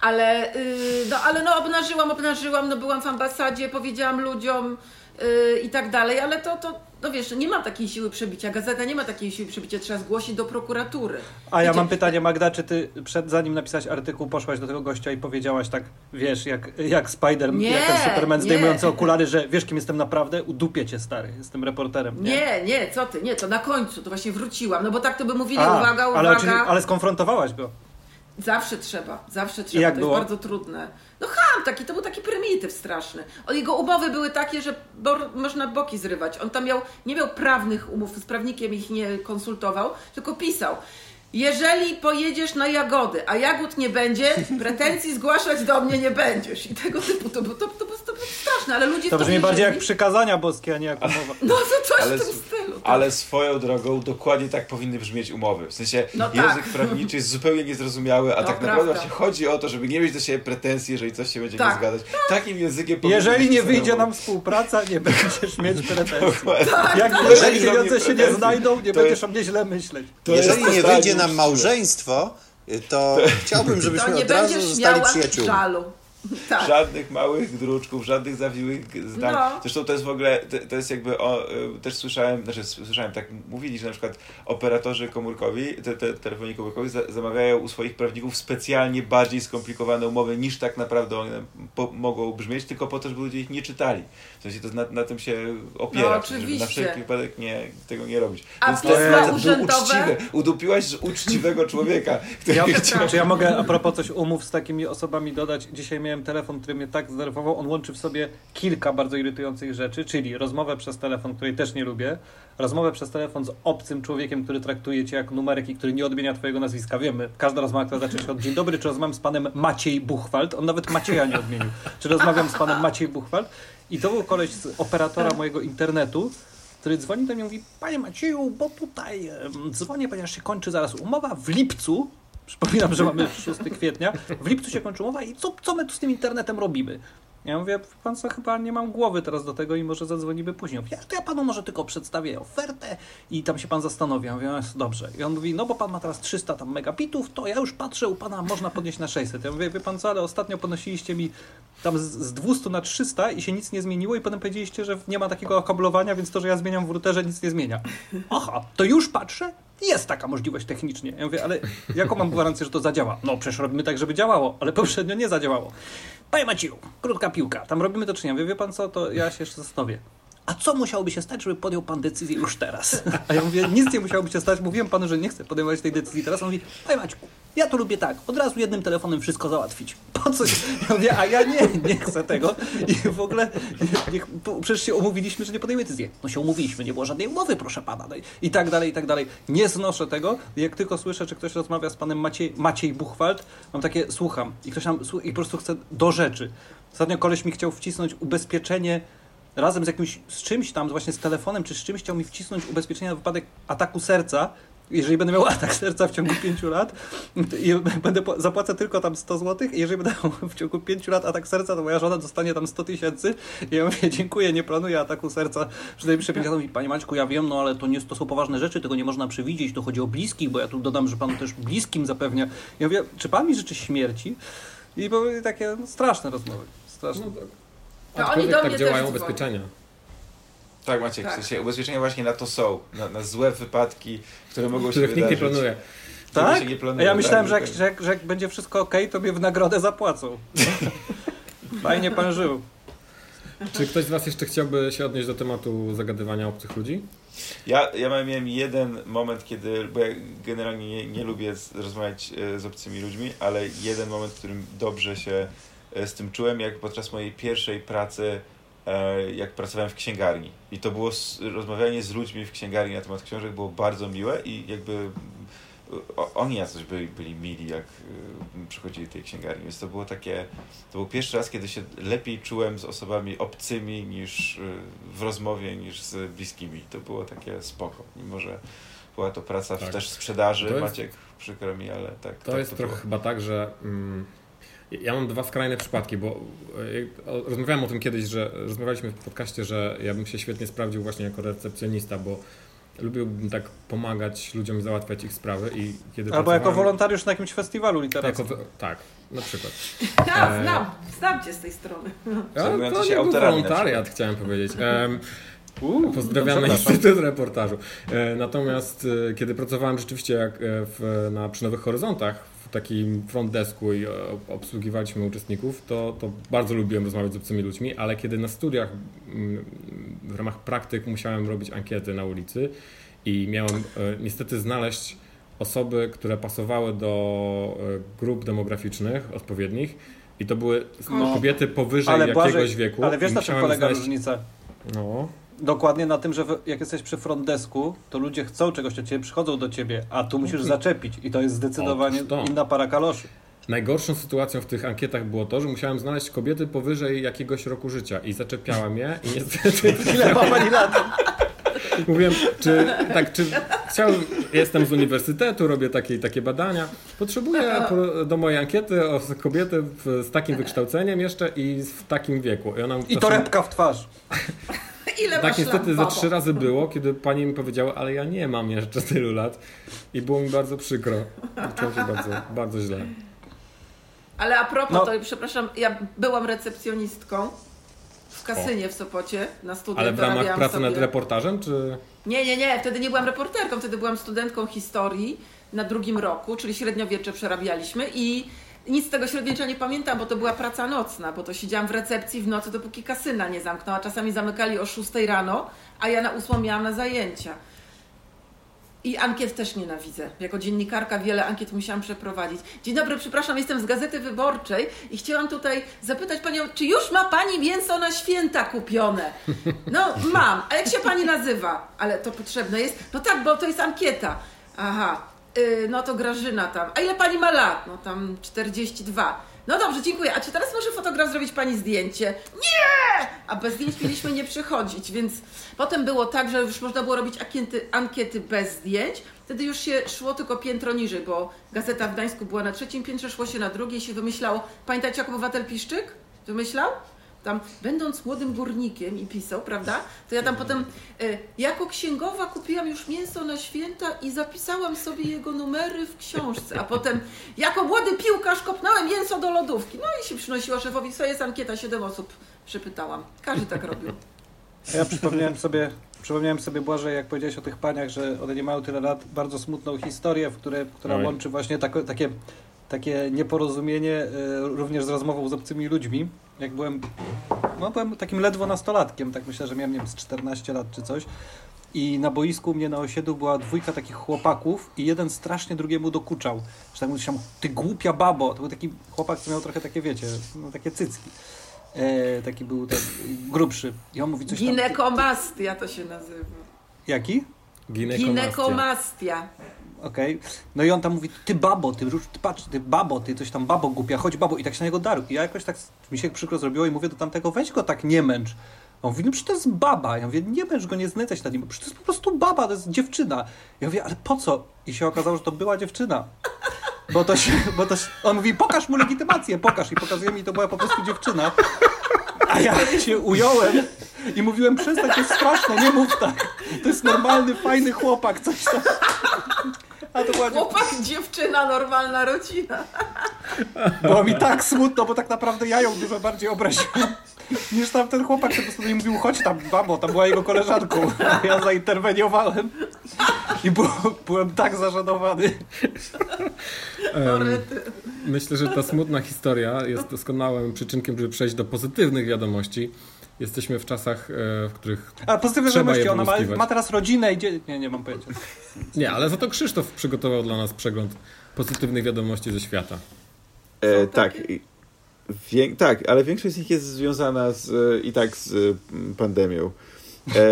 Ale, yy, no, ale no obnażyłam, obnażyłam, no byłam w ambasadzie, powiedziałam ludziom yy, i tak dalej, ale to, to, no wiesz, nie ma takiej siły przebicia. Gazeta nie ma takiej siły przebicia, trzeba zgłosić do prokuratury. A ja mam pytanie, Magda, czy ty przed, zanim napisałaś artykuł, poszłaś do tego gościa i powiedziałaś tak, wiesz, jak, jak Spider, Nie, jak ten Superman nie. zdejmujący okulary, że wiesz, kim jestem naprawdę? Udupię cię, stary, jestem reporterem. Nie, nie, co ty, nie, to na końcu, to właśnie wróciłam, no bo tak to by mówili, A, uwaga, uwaga. ale, ale skonfrontowałaś go. Zawsze trzeba, zawsze trzeba, to było? jest bardzo trudne. No ham taki, to był taki prymityw straszny. Jego umowy były takie, że można boki zrywać. On tam miał, nie miał prawnych umów, z prawnikiem ich nie konsultował, tylko pisał. Jeżeli pojedziesz na jagody, a jagód nie będzie, pretensji zgłaszać do mnie nie będziesz. I tego typu, to, było- to, to, to było straszne, ale ludzie To brzmi bardziej jak przykazania boskie, a nie jak umowa. No to coś Ale w tym stylu. tak. Ale swoją drogą dokładnie tak powinny brzmieć umowy. W sensie No język tak. prawniczy jest zupełnie niezrozumiały, a No, tak naprawdę prawda. właśnie chodzi o to, żeby nie mieć do siebie pretensji, jeżeli coś się będzie nie Tak. zgadzać. Takim językiem Jeżeli nie wyjdzie nam współpraca, nie będziesz mieć pretensji. Jak są pieniądze się nie znajdą, nie to będziesz jest- o mnie źle myśleć. To Jeżeli nie wyjdzie nam uczciwe. małżeństwo, y, to chciałbym, To żebyśmy nie od razu będziesz zostali miała przyjaciółmi. żalu. Tak. Żadnych małych druczków, żadnych zawiłych zdań. No. Zresztą to jest w ogóle, to, to jest jakby, o, y, też słyszałem, znaczy słyszałem, tak mówili, że na przykład operatorzy komórkowi, te, te telefonii komórkowi za, zamawiają u swoich prawników specjalnie bardziej skomplikowane umowy niż tak naprawdę one po, mogą brzmieć, tylko po to, żeby ludzie ich nie czytali. W sensie to na, na tym się opiera, No, żeby na wszelki wypadek nie, tego nie robić. A Więc to pisma jest było urzędowe? uczciwe. Udupiłaś uczciwego człowieka, który Ja, chciał... czy ja mogę a propos coś umów z takimi osobami dodać? Dzisiaj miałem telefon, który mnie tak zdenerwował. On łączy w sobie kilka bardzo irytujących rzeczy, czyli rozmowę przez telefon, której też nie lubię, rozmowę przez telefon z obcym człowiekiem, który traktuje cię jak numerek i który nie odmienia twojego nazwiska. Wiemy, każda rozmowa, która zaczyna się od dzień dobry, czy rozmawiam z panem Maciej Buchwald. On nawet Macieja nie odmienił. Czy rozmawiam z panem Maciej Buchwald? I to był koleś z operatora mojego internetu, który dzwoni do mnie i mówi, panie Macieju, bo tutaj dzwonię, ponieważ się kończy zaraz umowa w lipcu. Przypominam, że mamy 6 kwietnia. W lipcu się kończy umowa i co, co my tu z tym internetem robimy? Ja mówię, pan co, chyba nie mam głowy teraz do tego i może zadzwonimy później. Ja to ja panu może tylko przedstawię ofertę i tam się pan zastanowi. Ja mówię, "No, dobrze. I on mówi, no bo pan ma teraz 300 tam megabitów, to ja już patrzę, u pana można podnieść na 600. Ja mówię, wie pan co, ale ostatnio podnosiliście mi tam z, z 200 na 300 i się nic nie zmieniło i potem powiedzieliście, że nie ma takiego okablowania, więc to, że ja zmieniam w routerze nic nie zmienia. Aha, to już patrzę, jest taka możliwość technicznie. Ja mówię, ale jaką mam gwarancję, że to zadziała? No przecież robimy tak, żeby działało, ale poprzednio nie zadziałało. Panie Macieju, krótka piłka, tam robimy to czy nie? Wie, wie pan co, to ja się jeszcze zastanowię. A co musiałoby się stać, żeby podjął pan decyzję już teraz? A ja mówię, nic nie musiałoby się stać. Mówiłem panu, że nie chcę podejmować tej decyzji teraz. On mówi, panie Maćku, ja to lubię tak, od razu jednym telefonem wszystko załatwić. Po co? Ja mówię, a ja nie, nie chcę tego. I w ogóle, niech, przecież się umówiliśmy, że nie podejmę decyzji. No się umówiliśmy, nie było żadnej umowy, proszę pana. No i- tak dalej, i tak dalej. Nie znoszę tego. Jak tylko słyszę, czy ktoś rozmawia z panem Maciej, Maciej Buchwald, mam takie, słucham. I ktoś tam, i po prostu chce do rzeczy. Ostatnio koleś mi chciał wcisnąć ubezpieczenie razem z jakimś, z czymś tam, właśnie z telefonem, czy z czymś chciał mi wcisnąć ubezpieczenie na wypadek ataku serca. Jeżeli będę miał atak serca w ciągu 5 lat i będę zapłacę tylko tam 100 zł i jeżeli będę miał w ciągu 5 lat atak serca, to moja żona dostanie tam 100 tysięcy i ja mówię, dziękuję, nie planuję ataku serca przez najbliższe 5 lat. Mówi, Panie Maćku, ja wiem, no ale to, nie, to są poważne rzeczy, tego nie można przewidzieć, to chodzi o bliskich, bo ja tu dodam, że Pan też bliskim zapewnia. Ja mówię, czy Pan mi życzy śmierci? I były takie no, straszne rozmowy. Straszne. No, tak. To oni do tak mnie działają też ubezpieczenia. Tak, Maciek, Tak. w sensie ubezpieczenia właśnie na to są, na, na złe wypadki, które mogą się Których nikt nie wydarzyć. planuje. Tak? się nie A planuje, ja myślałem, tak, że jak, tak. że, że jak będzie wszystko ok, to mnie w nagrodę zapłacą. Fajnie pan żył. Czy ktoś z Was jeszcze chciałby się odnieść do tematu zagadywania obcych ludzi? Ja, ja miałem jeden moment, kiedy, bo ja generalnie nie, nie lubię z, rozmawiać e, z obcymi ludźmi, ale jeden moment, w którym dobrze się e, z tym czułem, jak podczas mojej pierwszej pracy, jak pracowałem w księgarni. I to było rozmawianie z ludźmi w księgarni na temat książek było bardzo miłe i jakby oni jacyś byli, byli mili, jak y, przychodzili do tej księgarni, więc to było takie, to był pierwszy raz, kiedy się lepiej czułem z osobami obcymi niż y, w rozmowie, niż z bliskimi. To było takie spoko, mimo że była to praca tak. też sprzedaży, jest, Maciek, przykro mi, ale tak. To tak jest to trochę było. chyba tak, że mm, ja mam dwa skrajne przypadki, bo e, rozmawiałem o tym kiedyś, że rozmawialiśmy w podcaście, że ja bym się świetnie sprawdził właśnie jako recepcjonista, bo lubiłbym tak pomagać ludziom załatwiać ich sprawy i kiedy Albo jako wolontariusz na jakimś festiwalu literackim. Jako, tak, na przykład. Ja e, znam, znam cię z tej strony. Ja, to nie był wolontariat, chciałem powiedzieć. Um, Uh, Pozdrawiamy Instytut Reportażu. E, natomiast e, kiedy pracowałem rzeczywiście jak w, na, przy Nowych Horyzontach takim front desku i obsługiwaliśmy uczestników, to, to bardzo lubiłem rozmawiać z obcymi ludźmi, ale kiedy na studiach w ramach praktyk musiałem robić ankiety na ulicy i miałem niestety znaleźć osoby, które pasowały do grup demograficznych odpowiednich i to były no, kobiety powyżej jakiegoś wieku. Ale wiesz na czym polega znaleźć... różnica? No. Dokładnie na tym, że jak jesteś przy front desku, to ludzie chcą czegoś od ciebie, przychodzą do ciebie, a tu musisz zaczepić i to jest zdecydowanie inna para kaloszy. Najgorszą sytuacją w tych ankietach było to, że musiałem znaleźć kobiety powyżej jakiegoś roku życia i zaczepiałem je i niestety... Ile ma pani lat? Mówiłem, czy, tak, czy chciałem, jestem z uniwersytetu, robię takie takie badania, potrzebuję do mojej ankiety kobiety z takim wykształceniem jeszcze i w takim wieku. I, ona I torebka w twarz. Ile tak niestety ze trzy razy było, kiedy pani mi powiedziała, ale ja nie mam jeszcze tylu lat i było mi bardzo przykro. Czułem się bardzo, bardzo źle. Ale a propos, no. to przepraszam, ja byłam recepcjonistką w kasynie o. w Sopocie na studiach. Ale w ramach pracy sobie... nad reportażem, czy... Nie, nie, nie, wtedy nie byłam reporterką, wtedy byłam studentką historii na drugim roku, czyli średniowiecze przerabialiśmy i nic z tego średniczo nie pamiętam, bo to była praca nocna, bo to siedziałam w recepcji w nocy, dopóki kasyna nie zamknęła. Czasami zamykali o 6 rano, a ja na 8 miałam na zajęcia. I ankiet też nienawidzę. Jako dziennikarka wiele ankiet musiałam przeprowadzić. Dzień dobry, przepraszam, jestem z Gazety Wyborczej i chciałam tutaj zapytać Panią, czy już ma Pani mięso na święta kupione? No, mam. A jak się Pani nazywa? Ale to potrzebne jest? No tak, bo to jest ankieta. Aha, Yy, no to Grażyna tam. A ile pani ma lat? No tam 42. No dobrze, dziękuję. A czy teraz może fotograf zrobić pani zdjęcie? Nie! A bez zdjęć mieliśmy nie przychodzić, więc potem było tak, że już można było robić ankiety, ankiety bez zdjęć. Wtedy już się szło tylko piętro niżej, bo gazeta w Gdańsku była na trzecim piętrze, szło się na drugie i się wymyślało. Pamiętacie, jak obywatel Piszczyk wymyślał? Tam będąc młodym górnikiem i pisał, prawda, to ja tam potem e, jako księgowa kupiłam już mięso na święta i zapisałam sobie jego numery w książce, a potem jako młody piłkarz kopnąłem mięso do lodówki. No i się przynosiła szefowi, co jest ankieta, siedem osób przepytałam. Każdy tak robił. Ja przypomniałem sobie, przypomniałem sobie Błażej, jak powiedziałeś o tych paniach, że one nie mają tyle lat, bardzo smutną historię, w które, która Oj. łączy właśnie tak, takie, takie nieporozumienie y, również z rozmową z obcymi ludźmi jak byłem, no byłem takim ledwo nastolatkiem, tak myślę, że miałem, nie wiem, z 14 lat czy coś. I na boisku u mnie na osiedlu była dwójka takich chłopaków i jeden strasznie drugiemu dokuczał. Że tak mówię, ty głupia babo. To był taki chłopak, co miał trochę takie, wiecie, no, takie cycki. E, taki był tak grubszy. I on mówi coś tam... Ginekomastia to się nazywa. Jaki? Ginekomastia. Ginekomastia. Okej. Okay. No i on tam mówi, ty babo, ty, ty patrz, ty babo, ty coś tam babo głupia, chodź babo. I tak się na niego darł. I ja jakoś tak, mi się przykro zrobiło i mówię do tamtego, weź go tak nie męcz. On mówi, no przecież to jest baba. Ja mówię, nie męcz go, nie znęcać nad nim. Przecież to jest po prostu baba, to jest dziewczyna. Ja mówię, ale po co? I się okazało, że to była dziewczyna. Bo to się, bo to się, on mówi, pokaż mu legitymację, pokaż. I pokazuje mi, to była po prostu dziewczyna. A ja się ująłem i mówiłem, przestań, to jest straszne, nie mów tak. To jest normalny, fajny chłopak, coś tam. A była Chłopak, dziewczyna, normalna rodzina. Było mi tak smutno, bo tak naprawdę ja ją dużo bardziej obraziłem niż tam ten chłopak, który po prostu mi mówił, chodź tam, babo, tam była jego koleżanką. A ja zainterweniowałem i byłem tak zażenowany. Um, myślę, że ta smutna historia jest doskonałym przyczynkiem, żeby przejść do pozytywnych wiadomości. Jesteśmy w czasach, e, w których. A pozytywne wiadomości, ona ma, ma, teraz rodzinę i dzie... Nie, nie mam pojęcia. Nie, ale za to Krzysztof przygotował dla nas przegląd pozytywnych wiadomości ze świata. E, tak. Wię... tak, ale większość z nich jest związana z, i tak z pandemią. E,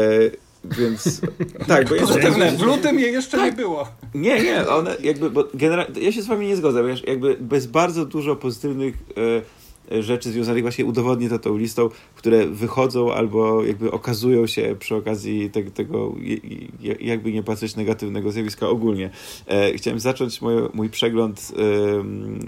więc tak, bo jest... W lutym jej jeszcze tak. nie było. Nie, nie, one jakby, bo generalnie, ja się z wami nie zgodzę, bo jakby bez bardzo dużo pozytywnych e, rzeczy związanych właśnie udowodnię to tą listą, które wychodzą albo jakby okazują się przy okazji te, tego, jakby nie patrzeć, negatywnego zjawiska ogólnie. E, chciałem zacząć mój, mój przegląd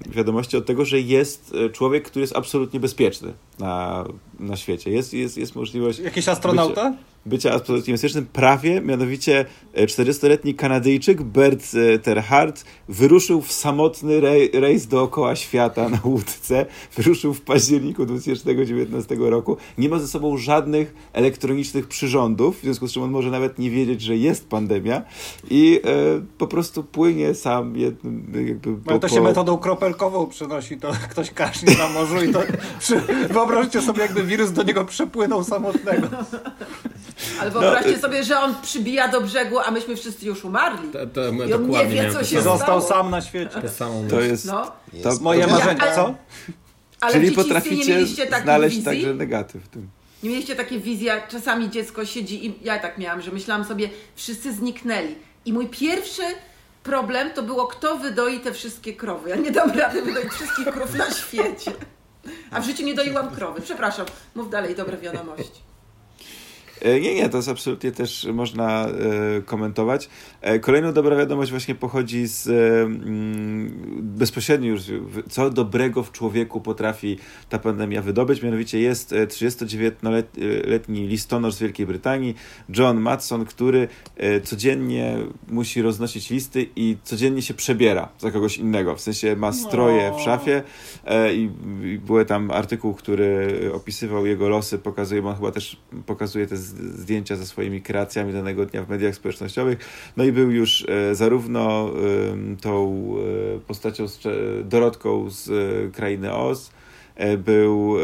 wiadomości od tego, że jest e, człowiek, który jest absolutnie bezpieczny na, na świecie. Jest, jest, jest możliwość... Jakiś astronauta? Bycia, bycia bezpiecznym prawie, mianowicie 40-letni e, Kanadyjczyk Bert e, Terhart wyruszył w samotny rej, rejs dookoła świata na łódce. Wyruszył w październiku 2019 roku. Nie ma ze sobą żadnych elektronicznych przyrządów, w związku z czym on może nawet nie wiedzieć, że jest pandemia i e, po prostu płynie sam jednym, jakby po, to się po... metodą kropelkową przenosi, to ktoś kaszli na morzu i to przy... wyobraźcie sobie jakby wirus do niego przepłynął samotnego. Ale wyobraźcie no, sobie, że on przybija do brzegu, a myśmy wszyscy już umarli. To, to, I on nie wie, co się Został sam na świecie. To jest, no. to jest moje marzenie, co? Ale Czyli potraficie znaleźć wizji? także negatyw w tym. Nie mieliście takie wizje, czasami dziecko siedzi i ja tak miałam, że myślałam sobie, wszyscy zniknęli. I mój pierwszy problem to było, kto wydoi te wszystkie krowy. Ja nie dam rady wydoić wszystkich krów na świecie. A w życiu nie doiłam krowy. Przepraszam, mów dalej, dobre wiadomości. E, nie, nie, to jest absolutnie też można e, komentować. E, kolejną dobra wiadomość właśnie pochodzi z mm, bezpośrednio już, co dobrego w człowieku potrafi ta pandemia wydobyć. Mianowicie jest 39-letni listonosz z Wielkiej Brytanii, John Matson, który codziennie musi roznosić listy i codziennie się przebiera za kogoś innego. W sensie ma stroje w szafie i, i były tam artykuł, który opisywał jego losy, pokazuje, bo on chyba też pokazuje te zdjęcia ze swoimi kreacjami danego dnia w mediach społecznościowych. No i był już e, zarówno tą e, postacią z Dorotką z e, krainy Oz, był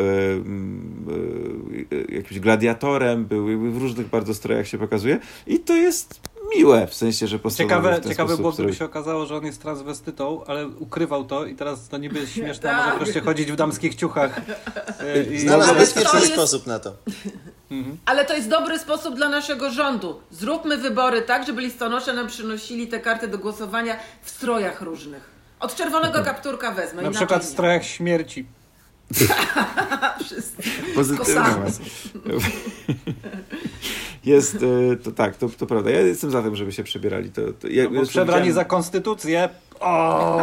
jakimś gladiatorem, był w różnych bardzo strojach się pokazuje i to jest miłe, w sensie, że Ciekawe, ciekawe było, gdyby się okazało, że on jest transwestytą, ale ukrywał to i teraz to niby jest śmieszne, tak. może wreszcie chodzić w damskich ciuchach. I... Znalazł bezpieczny jest... sposób na to. Mhm. Ale to jest dobry sposób dla naszego rządu. Zróbmy wybory tak, żeby listonosze nam przynosili te karty do głosowania w strojach różnych. Od czerwonego mhm. kapturka wezmę. Na przykład w strojach śmierci. Pozytywne Jest, e, to tak, to, to prawda. Ja jestem za tym, żeby się przebierali. To, to ja, no, przebrani za konstytucję. O!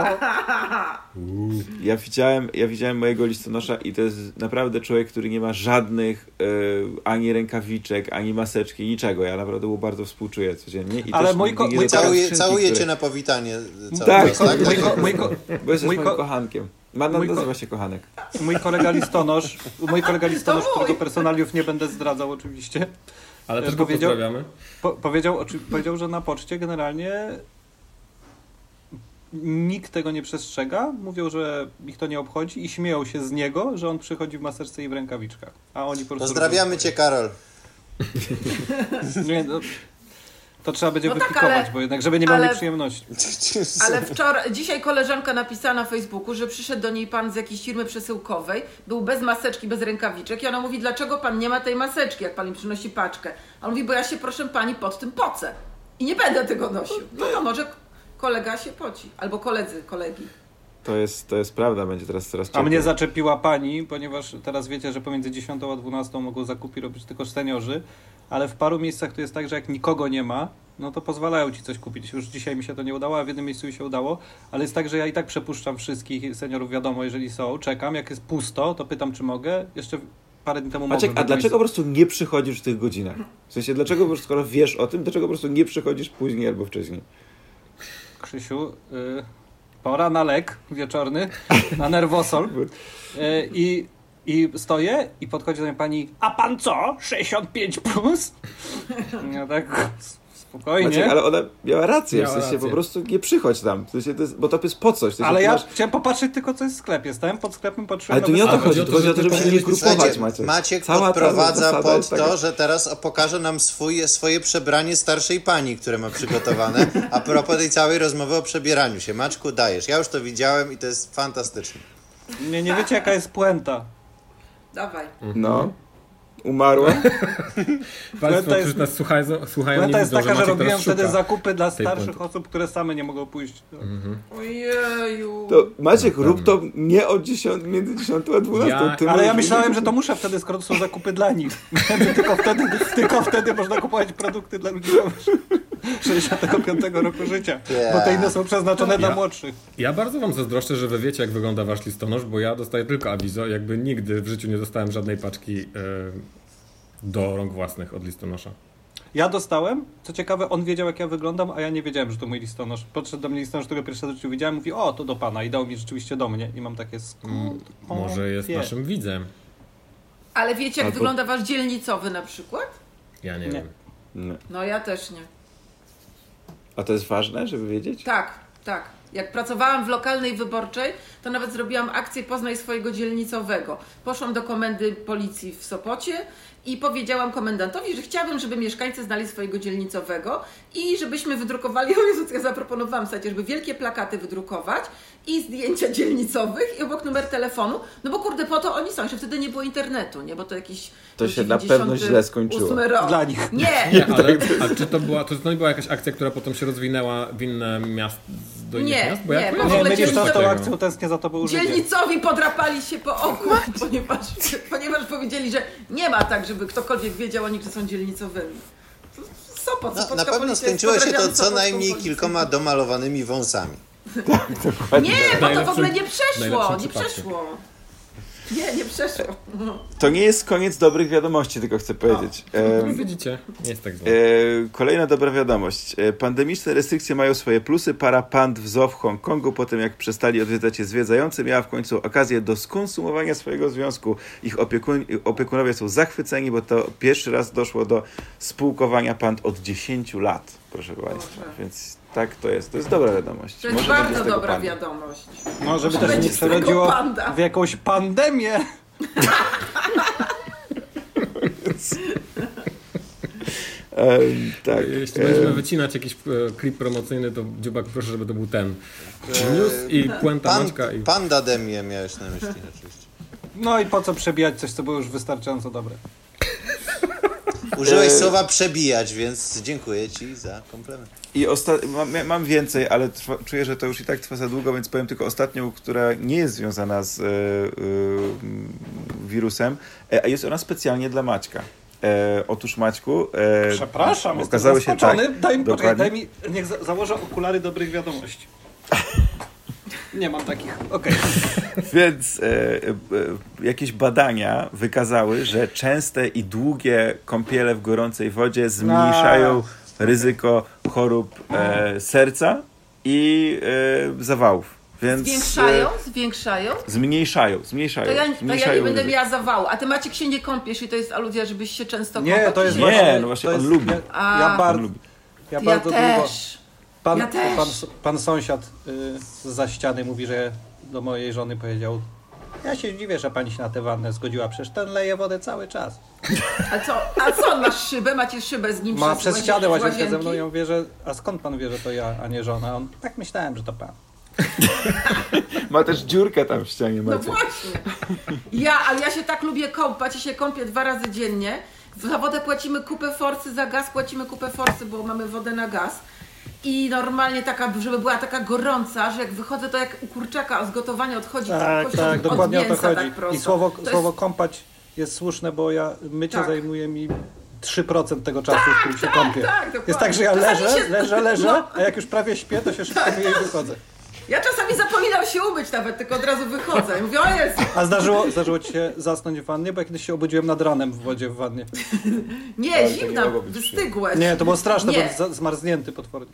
Ja widziałem, ja widziałem mojego listonosza i to jest naprawdę człowiek, który nie ma żadnych e, ani rękawiczek, ani maseczki, niczego. Ja naprawdę mu bardzo współczuję codziennie. I Ale mój, ko- mój całuje, całuje cię na powitanie cały tak, czas, tak? Mój, ko- mój ko- Bo jesteś mój moim kochankiem. Ma, nazywa się kochanek. Mój kolega listonosz, mój kolega listonosz, którego personaliów nie będę zdradzał oczywiście. Ale też go powiedział, pozdrawiamy. Po, powiedział, powiedział, że na poczcie generalnie nikt tego nie przestrzega. Mówią, że ich to nie obchodzi i śmieją się z niego, że on przychodzi w maseczce i w rękawiczkach. A oni po prostu. Pozdrawiamy cię, Karol. nie, no, to trzeba będzie no wypikować, tak, ale, bo jednak, żeby nie miał ale, nieprzyjemności. Ale wczoraj, dzisiaj koleżanka napisała na Facebooku, że przyszedł do niej pan z jakiejś firmy przesyłkowej, był bez maseczki, bez rękawiczek i ona mówi, dlaczego pan nie ma tej maseczki, jak pan mi przynosi paczkę. A on mówi, bo ja się proszę pani pod tym pocę i nie będę tego nosił. No to może kolega się poci, albo koledzy, kolegi. To jest, to jest prawda, będzie teraz coraz ciepło. A mnie zaczepiła pani, ponieważ teraz wiecie, że pomiędzy 10 a 12 mogą zakupy robić tylko seniorzy, ale w paru miejscach to jest tak, że jak nikogo nie ma, no to pozwalają ci coś kupić. Już dzisiaj mi się to nie udało, a w jednym miejscu mi się udało, ale jest tak, że ja i tak przepuszczam wszystkich seniorów, wiadomo, jeżeli są, czekam, jak jest pusto, to pytam, czy mogę. Jeszcze parę dni temu Maciek, mogłem. A dlaczego po prostu nie przychodzisz w tych godzinach? W sensie, dlaczego, po skoro wiesz o tym, dlaczego po prostu nie przychodzisz później albo wcześniej? Krzysiu, y, pora na lek wieczorny, na nerwosol. Y, I i stoję i podchodzi do mnie pani, a pan co? 65 plus? Ja tak spokojnie. Maciek, ale ona miała rację, miała w sensie rację. po prostu nie przychodź tam, w sensie to jest, bo to jest po coś. W sensie ale ja masz... chciałem popatrzeć tylko co jest w sklepie, stałem pod sklepem, patrzyłem Ale tu nie o to chodzi, to chodzi o to, żeby się nie grupować Maciek. Maciek Cała podprowadza pod to, że teraz pokaże nam swój, swoje przebranie starszej pani, które ma przygotowane, a propos tej całej rozmowy o przebieraniu się. Maczku, dajesz, ja już to widziałem i to jest fantastyczne. Nie, nie wiecie jaka jest puenta. Dawaj. No. Umarła. Państwo, którzy nas słuchają, słuchają nie jest widzą, taka, że Maciek robiłem wtedy szuka. zakupy dla starszych osób, które same nie mogą pójść. Mhm. Ojeju. To Maciek, rób to nie od 10, między 10 a 12. Ja- Ty Ale ja myślałem, że to muszę wtedy, skoro to są zakupy dla nich. Że tylko wtedy, tylko wtedy można kupować produkty dla ludzi 65 roku życia. Bo te inne są przeznaczone dla Ja- młodszych. Ja bardzo wam zazdroszczę, że wy wiecie, jak wygląda wasz listonosz, bo ja dostaję tylko awizo. Jakby nigdy w życiu nie dostałem żadnej paczki e, do rąk własnych od listonosza. Ja dostałem, co ciekawe, on wiedział jak ja wyglądam, a ja nie wiedziałem, że to mój listonosz. Podszedł do mnie listonosz, którego pierwszy raz widziałem, mówi, o, to do pana i dał mi rzeczywiście do mnie. I mam takie, skąd Mm, Może jest wie? naszym widzem. Ale wiecie, jak Albo- wygląda wasz dzielnicowy na przykład? Ja nie, Nie. wiem. No. No ja też nie. A to jest ważne, żeby wiedzieć? Tak, tak. Jak pracowałam w lokalnej wyborczej, to nawet zrobiłam akcję Poznaj swojego dzielnicowego. Poszłam do komendy policji w Sopocie i powiedziałam komendantowi, że chciałabym, żeby mieszkańcy znali swojego dzielnicowego i żebyśmy wydrukowali, o Jezu, ja zaproponowałam w sajcie, żeby wielkie plakaty wydrukować i zdjęcia dzielnicowych i obok numer telefonu, no bo kurde, po to oni są, jeszcze wtedy nie było internetu, nie, bo to jakiś... To się na pewno źle skończyło. 98 rok. Dla nich. Nie, Nie, ale a czy to była, to, to nie była jakaś akcja, która potem się rozwinęła w inne miast, do innych Nie, miast? nie, bo Nie, mylisz to z tą akcją, tęsknię za tobą życie. Dzielnicowi podrapali się po oku, ponieważ, ponieważ powiedzieli, że nie ma tak, żeby ktokolwiek wiedział o nich, że są dzielnicowymi. Sopot, No, na pewno skończyło się to co najmniej kilkoma domalowanymi wąsami. Nie, bo to w ogóle nie przeszło, nie przypadku. przeszło. Nie, nie przeszło. To nie jest koniec dobrych wiadomości, tylko chcę powiedzieć. No, widzicie, nie jest tak źle. E, kolejna dobra wiadomość. E, pandemiczne restrykcje mają swoje plusy. Para pand w zoo w Hongkongu, po tym jak przestali odwiedzać je zwiedzający, miała w końcu okazję do skonsumowania swojego związku. Ich opiekun, opiekunowie są zachwyceni, bo to pierwszy raz doszło do spółkowania pand od 10 lat, proszę Państwa. Boże. Więc tak to jest. To jest dobra wiadomość. To jest Może bardzo dobra panda. wiadomość. No, żeby Może też nie przerodziło w jakąś pandemię. Em, tak. Jeśli em, będziemy wycinać jakiś e, klip promocyjny, to Dziubak proszę, żeby to był ten. News i puenta Pan, Maćka i... panda demię miałeś na myśli oczywiście. No i po co przebijać coś, co było już wystarczająco dobre. Użyłeś E, słowa przebijać, więc dziękuję ci za komplement. I osta- mam, mam więcej, ale trwa, czuję, że to już i tak trwa za długo, więc powiem tylko ostatnią, która nie jest związana z e, e, wirusem, e, a jest ona specjalnie dla Maćka. E, otóż Maćku, e, Przepraszam, jestem okazało się tak, daj, mi, poczekaj, daj mi, niech za, założę okulary dobrych wiadomości. Nie mam takich. Okej. Więc e, e, jakieś badania wykazały, że częste i długie kąpiele w gorącej wodzie zmniejszają ryzyko chorób e, serca i e, zawałów. Więc, Zwiększają, e, zwiększają. Zmniejszają, zmniejszają. To ja, to ja zmniejszają nie będę ryzyko. miała zawału. A ty Maciek się nie kąpiesz i to jest aluzja, żebyś się często Nie, kąpał? to czy jest Nie, właśnie, no właśnie to on jest, lubi. Ja, ja, On bardzo, lubi. ja Ja bardzo długo. Pan, Ja też. pan, pan sąsiad y, za ściany mówi, że do mojej żony powiedział ja się dziwię, że pani się na tę wannę zgodziła, przecież ten leje wodę cały czas. A co, a co on masz szybę? Macie szybę z nim Ma przez przez ścianę łazienkę ze mną i ja mówię, że a skąd pan wie, że to ja, a nie żona? On, tak myślałem, że to pan. Ma też dziurkę tam w ścianie. No Macie. właśnie. Ja, ale ja się tak lubię kąpać i się kąpię dwa razy dziennie. Za wodę płacimy kupę forsy, za gaz płacimy kupę forsy, bo mamy wodę na gaz. I normalnie taka, żeby była taka gorąca, że jak wychodzę, to jak u kurczaka z gotowania odchodzi Tak, tak, od, dokładnie od o to mięsa, chodzi. Tak. I słowo, To jest- słowo kąpać jest słuszne, bo ja mycie Tak. zajmuje mi 3% tego czasu, w którym się kąpię. tak, dokładnie. jest tak, że ja leżę, się- leżę, leżę, no. a jak już prawie śpię, to się szybko myję i wychodzę. Ja czasami zapominam się umyć nawet, tylko od razu wychodzę i mówię, o Jezu. A zdarzyło, zdarzyło ci się zasnąć w wannie? Bo ja kiedyś się obudziłem nad ranem w wodzie w wannie. Nie, Ale zimna, wystygłeś. Nie, to było straszne, Nie. bo zmarznięty potwornie.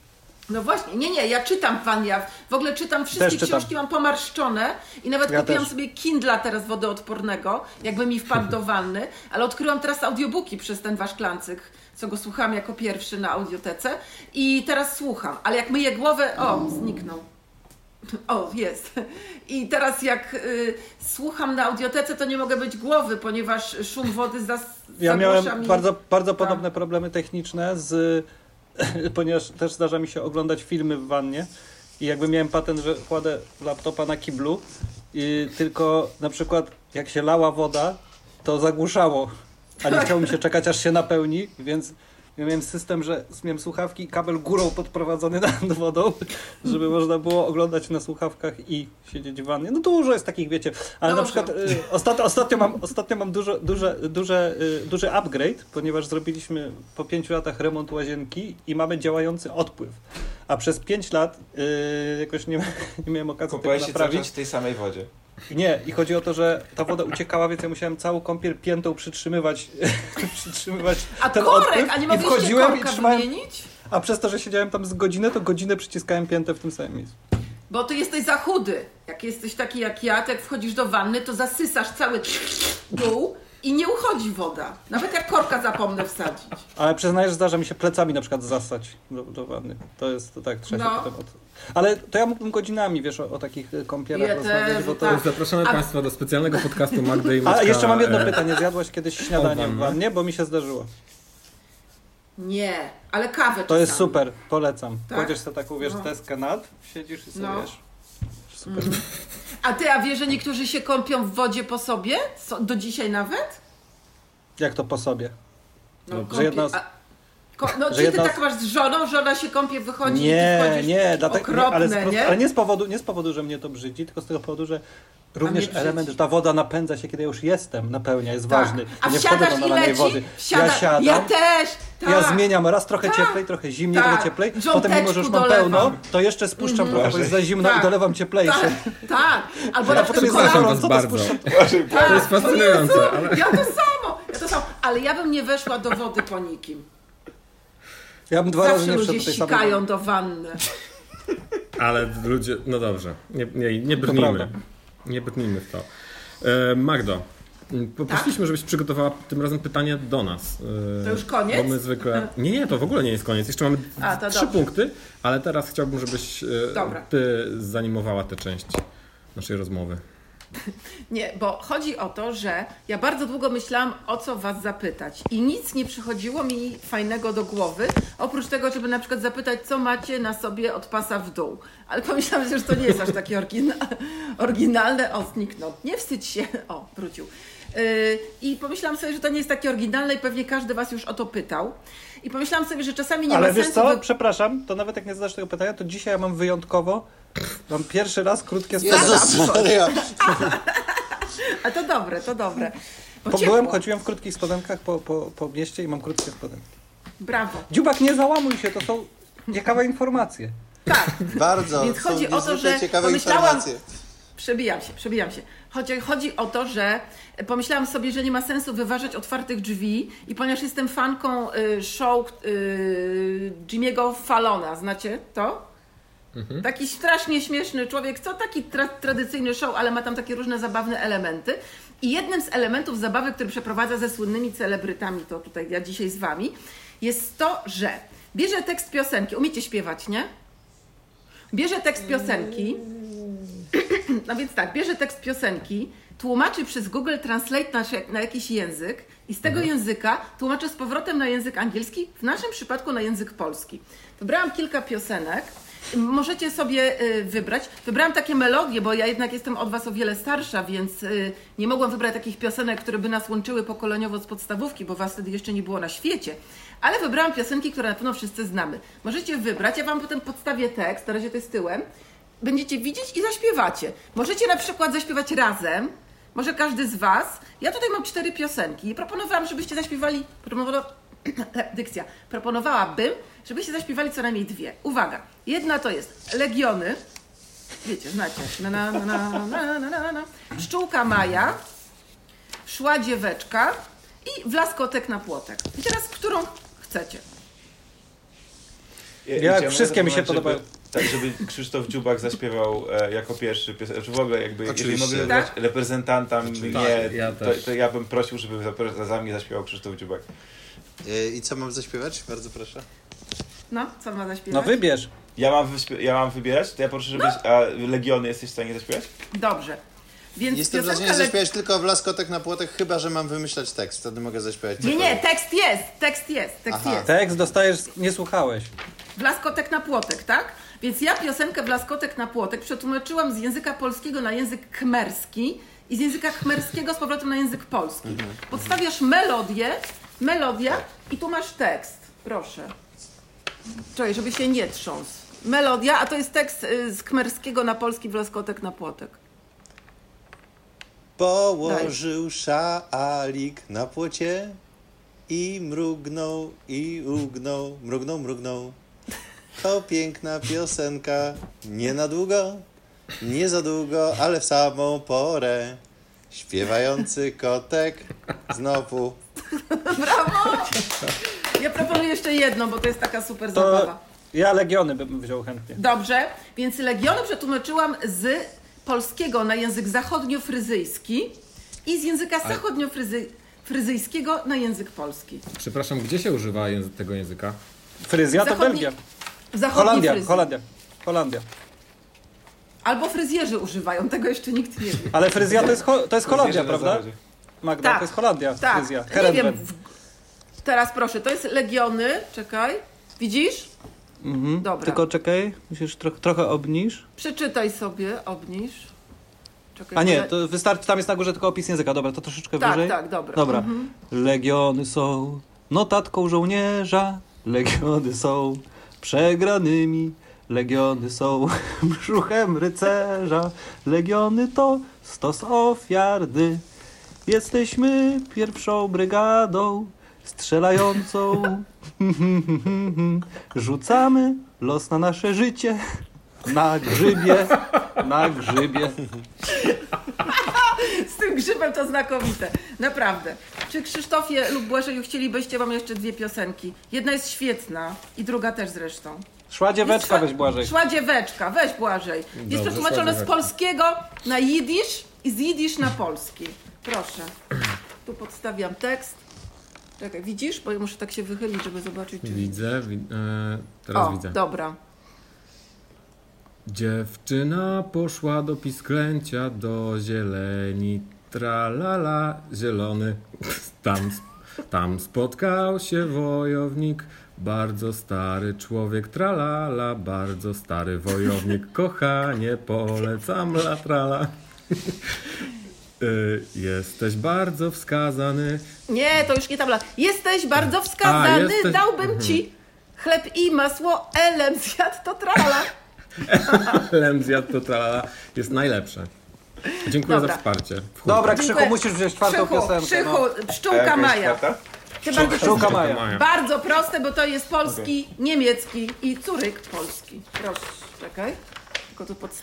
No właśnie, nie, nie, ja czytam Pan, ja w ogóle czytam wszystkie czytam. książki, mam pomarszczone i nawet Ja kupiłam też. sobie Kindla teraz wodoodpornego, jakby mi wpadł do wanny, ale odkryłam teraz audiobooki przez ten Wasz klancyk, co go słuchałam jako pierwszy na audiotece i teraz słucham, ale jak myję głowę, o, zniknął. O, jest. I teraz jak y, słucham na audiotece, to nie mogę być głowy, ponieważ szum wody zas, Ja miałem mi... bardzo, bardzo Tak. podobne problemy techniczne z... ponieważ też zdarza mi się oglądać filmy w wannie i jakby miałem patent, że kładę laptopa na kiblu i tylko na przykład jak się lała woda, to zagłuszało a nie chciało mi się czekać, aż się napełni, więc ja miałem system, że miałem słuchawki kabel górą podprowadzony nad wodą, żeby można było oglądać na słuchawkach i siedzieć w wannie. No dużo jest takich, wiecie, ale na przykład y, ostatnio, ostatnio mam, ostatnio mam dużo, duże, duże, y, duży upgrade, ponieważ zrobiliśmy po pięciu latach remont łazienki i mamy działający odpływ. A przez pięć lat y, jakoś nie, nie miałem okazji Kupowałeś tego się cały naprawić. czas w tej samej wodzie. Nie, i chodzi o to, że ta woda uciekała, więc ja musiałem całą kąpiel piętą przytrzymywać, przytrzymywać A ten korek, odpływ a nie mogliście wchodziłem i trzymałem, wymienić? a przez to, że siedziałem tam z godzinę, to godzinę przyciskałem piętę w tym samym miejscu. Bo ty jesteś za chudy. Jak jesteś taki jak ja, to jak wchodzisz do wanny, to zasysasz cały dół i nie uchodzi woda. Nawet jak korka zapomnę wsadzić. Ale przyznaję, że zdarza mi się plecami na przykład zasać do, do wanny. To jest to tak, trzeba No. potem od... Ale to ja mógłbym godzinami, wiesz, o, o takich y, kąpielach Ja rozmawiać, też, bo to... tak. Zapraszamy A- Państwa do specjalnego podcastu Magdy i A Maćka, jeszcze mam jedno e, pytanie. Zjadłaś kiedyś śniadanie w wannie? Bo mi się zdarzyło. Nie, ale kawę To jest czasami. super, polecam. Tak? Kładziesz sobie taką, wiesz, No. deskę nad, siedzisz i sobie, No. wiesz... Super. A ty, a wiesz, że niektórzy się kąpią w wodzie po sobie? So, do dzisiaj nawet? Jak to po sobie? No, No, że jedna a, ko, no że czy jedna ty tak masz z żoną, żona się kąpie, wychodzi i ty Nie, wchodzisz nie, dlatego, nie, okropne, ale, z, nie? ale nie, z powodu, nie z powodu, że mnie to brzydzi, tylko z tego powodu, że również element, że ta woda napędza się, kiedy ja już jestem, napełnia, jest Tak. ważny. A nie wchodzę wsiadasz do i nalanej wody. Wsiada... Ja siadam, Ja też! Tak. ja zmieniam raz trochę Tak. cieplej, trochę zimniej, Tak. trochę cieplej, Rząteczku potem mimo, że już mam dolewam. pełno, to jeszcze spuszczam trochę, bo jest za zimno Tak. i dolewam cieplejsze. Tak, tak. Albo A na potem przykład jest za gorąco, Was to bardzo. spuszczam. Tak, To jest fascynujące, Jezu, ale- Ja to samo, ja to samo. Ale ja bym nie weszła do wody po nikim. Ja bym dwa razy Zawsze nie ludzie wszedł sikają wody. do wanny. Ale ludzie, no dobrze, nie, nie, nie To brnijmy. Nie brnijmy w to. E, Magdo, poprosiliśmy, żebyś przygotowała tym razem pytanie do nas. E, To już koniec? Bo my zwykle... Nie, nie, to w ogóle nie jest koniec. Jeszcze mamy A, trzy dobrze. punkty, ale teraz chciałbym, żebyś e, ty zanimowała tę część naszej rozmowy. Nie, bo chodzi o to, że ja bardzo długo myślałam, o co Was zapytać. I nic nie przychodziło mi fajnego do głowy, oprócz tego, żeby na przykład zapytać, co macie na sobie od pasa w dół. Ale pomyślałam, że to nie jest aż takie orygina oryginalne. O, zniknął. Nie wstydź się. O, wrócił. Yy, I pomyślałam sobie, że to nie jest takie oryginalne i pewnie każdy Was już o to pytał. I pomyślałam sobie, że czasami nie Ale ma wiesz sensu... co, wy- przepraszam, to nawet jak nie zadasz tego pytania, to dzisiaj ja mam wyjątkowo, mam pierwszy raz krótkie. Jezus Maria. A to dobre, to dobre. Bo ciepło. byłem, chodziłem w krótkich spodenkach po, po, po mieście i mam krótkie spodenki. Brawo. Dziubak, nie załamuj się, to są ciekawe informacje. Tak. Bardzo. Więc są chodzi o to, że ciekawe pomyślałam- informacje. Przebijam się, przebijam się. Chodzi, chodzi o to, że pomyślałam sobie, że nie ma sensu wyważać otwartych drzwi i ponieważ jestem fanką y, show y, Jimmy'ego Fallona, znacie to? Taki strasznie śmieszny człowiek, co taki tra tradycyjny show, ale ma tam takie różne zabawne elementy. I jednym z elementów zabawy, który przeprowadza ze słynnymi celebrytami, to tutaj ja dzisiaj z wami, jest to, że bierze tekst piosenki, umiecie śpiewać, nie? Bierze tekst piosenki, no więc tak, bierze tekst piosenki, tłumaczy przez Google Translate na, na jakiś język i z tego języka tłumaczy z powrotem na język angielski, w naszym przypadku na język polski. Wybrałam kilka piosenek. Możecie sobie y, wybrać. Wybrałam takie melodie, bo ja jednak jestem od Was o wiele starsza, więc y, nie mogłam wybrać takich piosenek, które by nas łączyły pokoleniowo z podstawówki, bo Was wtedy jeszcze nie było na świecie. Ale wybrałam piosenki, które na pewno wszyscy znamy. Możecie wybrać, ja Wam potem podstawię tekst, na razie to jest tyłem będziecie widzieć i zaśpiewacie. Możecie na przykład zaśpiewać razem, może każdy z Was. Ja tutaj mam cztery piosenki i proponowałam, żebyście zaśpiewali, proponowa- dykcja, proponowałabym, żebyście zaśpiewali co najmniej dwie. Uwaga, jedna to jest Legiony, wiecie, znacie, na, na, na, na, na, na, na. Pszczółka Maja, Szła Dzieweczka i Wlaskotek na Płotek. I teraz, którą chcecie? Ja, ja wszystkie mi się podobają. Tak, żeby Krzysztof Dziubak zaśpiewał e, jako pierwszy piosenkę, czy w ogóle jakby, Oczywiście. jeżeli mogę tak? reprezentanta znaczy, mnie, tak, ja to, to, ja bym prosił, żeby za, za mnie zaśpiewał Krzysztof Dziubak. E, I co mam zaśpiewać? Bardzo proszę. No, co ma No zaśpiewać? wybierz. Ja mam, ja mam wybierać? To ja proszę, żebyś... A Legiony jesteś w stanie zaśpiewać? Dobrze. Więc Jestem w stanie Le- zaśpiewać tylko w laskotek na płotek, chyba że mam wymyślać tekst. Wtedy mogę zaśpiewać Nie, nie, tekst jest, tekst jest, tekst Aha. jest. Tekst dostajesz, nie słuchałeś. Wlaskotek na płotek, tak? Więc ja piosenkę Blaskotek na płotek przetłumaczyłam z języka polskiego na język kmerski i z języka kmerskiego z powrotem na język polski. Podstawiasz melodię, melodia i tu masz tekst. Proszę. Czekaj, żeby się nie trząsł. Melodia, a to jest tekst y, z kmerskiego na polski Blaskotek na płotek. Położył szalik na płocie i mrugnął i ugnął, mrugnął, mrugnął. To piękna piosenka, nie na długo, nie za długo, ale w samą porę. Śpiewający kotek znowu. Brawo! Ja proponuję jeszcze jedno, bo to jest taka super To zabawa. ja Legiony bym wziął chętnie. Dobrze, więc Legiony przetłumaczyłam z polskiego na język zachodniofryzyjski i z języka zachodniofryzyjskiego na język polski. Przepraszam, gdzie się używa języ- tego języka? Fryzja to Zachodni- Belgia. Zachodni Holandia, fryzjer. Holandia. Holandia. Albo fryzjerzy używają, tego jeszcze nikt nie wie. Ale fryzja to jest, ho- to jest Holandia, prawda? Magda, Tak. to jest Holandia, Tak, fryzja. nie wiem. W... Teraz proszę, to jest Legiony, czekaj. Widzisz? Mhm. Dobra. Tylko czekaj, musisz tro- trochę obniż. Przeczytaj sobie, obniż. Czekaj, A nie, to wystarczy, tam jest na górze tylko opis języka. Dobra, to troszeczkę Tak, wyżej. tak, dobra. Dobra. Mhm. Legiony są notatką żołnierza, legiony są przegranymi, legiony są brzuchem rycerza, legiony to stos ofiarny. Jesteśmy pierwszą brygadą strzelającą. Rzucamy los na nasze życie. Na grzybie, na grzybie. Z tym grzybem to znakomite. Naprawdę. Czy Krzysztofie lub Błażeju chcielibyście wam jeszcze dwie piosenki? Jedna jest świetna i druga też zresztą. Szła dzieweczka, weź Błażej. Szła dzieweczka, weź Błażej. Jest Dobrze, przetłumaczone z polskiego na jidysz i z jidysz na polski. Proszę. Tu podstawiam tekst. Czekaj, widzisz? Bo ja muszę tak się wychylić, żeby zobaczyć, czy... Widzę, wi- e, teraz o, widzę. dobra. Dziewczyna poszła do pisklęcia, do zieleni, tralala, zielony. Tam, tam spotkał się wojownik, bardzo stary człowiek, tralala, bardzo stary wojownik. Kochanie, polecam la trala. Y, Jesteś bardzo wskazany. Nie, to już nie tabla. Jesteś bardzo wskazany, A, jesteś- dałbym ci chleb i masło, elem zjadł to trala. Lem zjadł to tralala. Jest najlepsze. Dziękuję Dobra. za wsparcie. W chuj. Dobra, Dziękuję. Krzychu, musisz wziąć czwartą Krzychu, piosenkę. Krzychu, No. Pszczółka jest Maja. Pszczółka Dziękuję, Maja. Bardzo proste, bo to jest polski, niemiecki i curyk polski. Proszę, czekaj. Tylko tu podstawię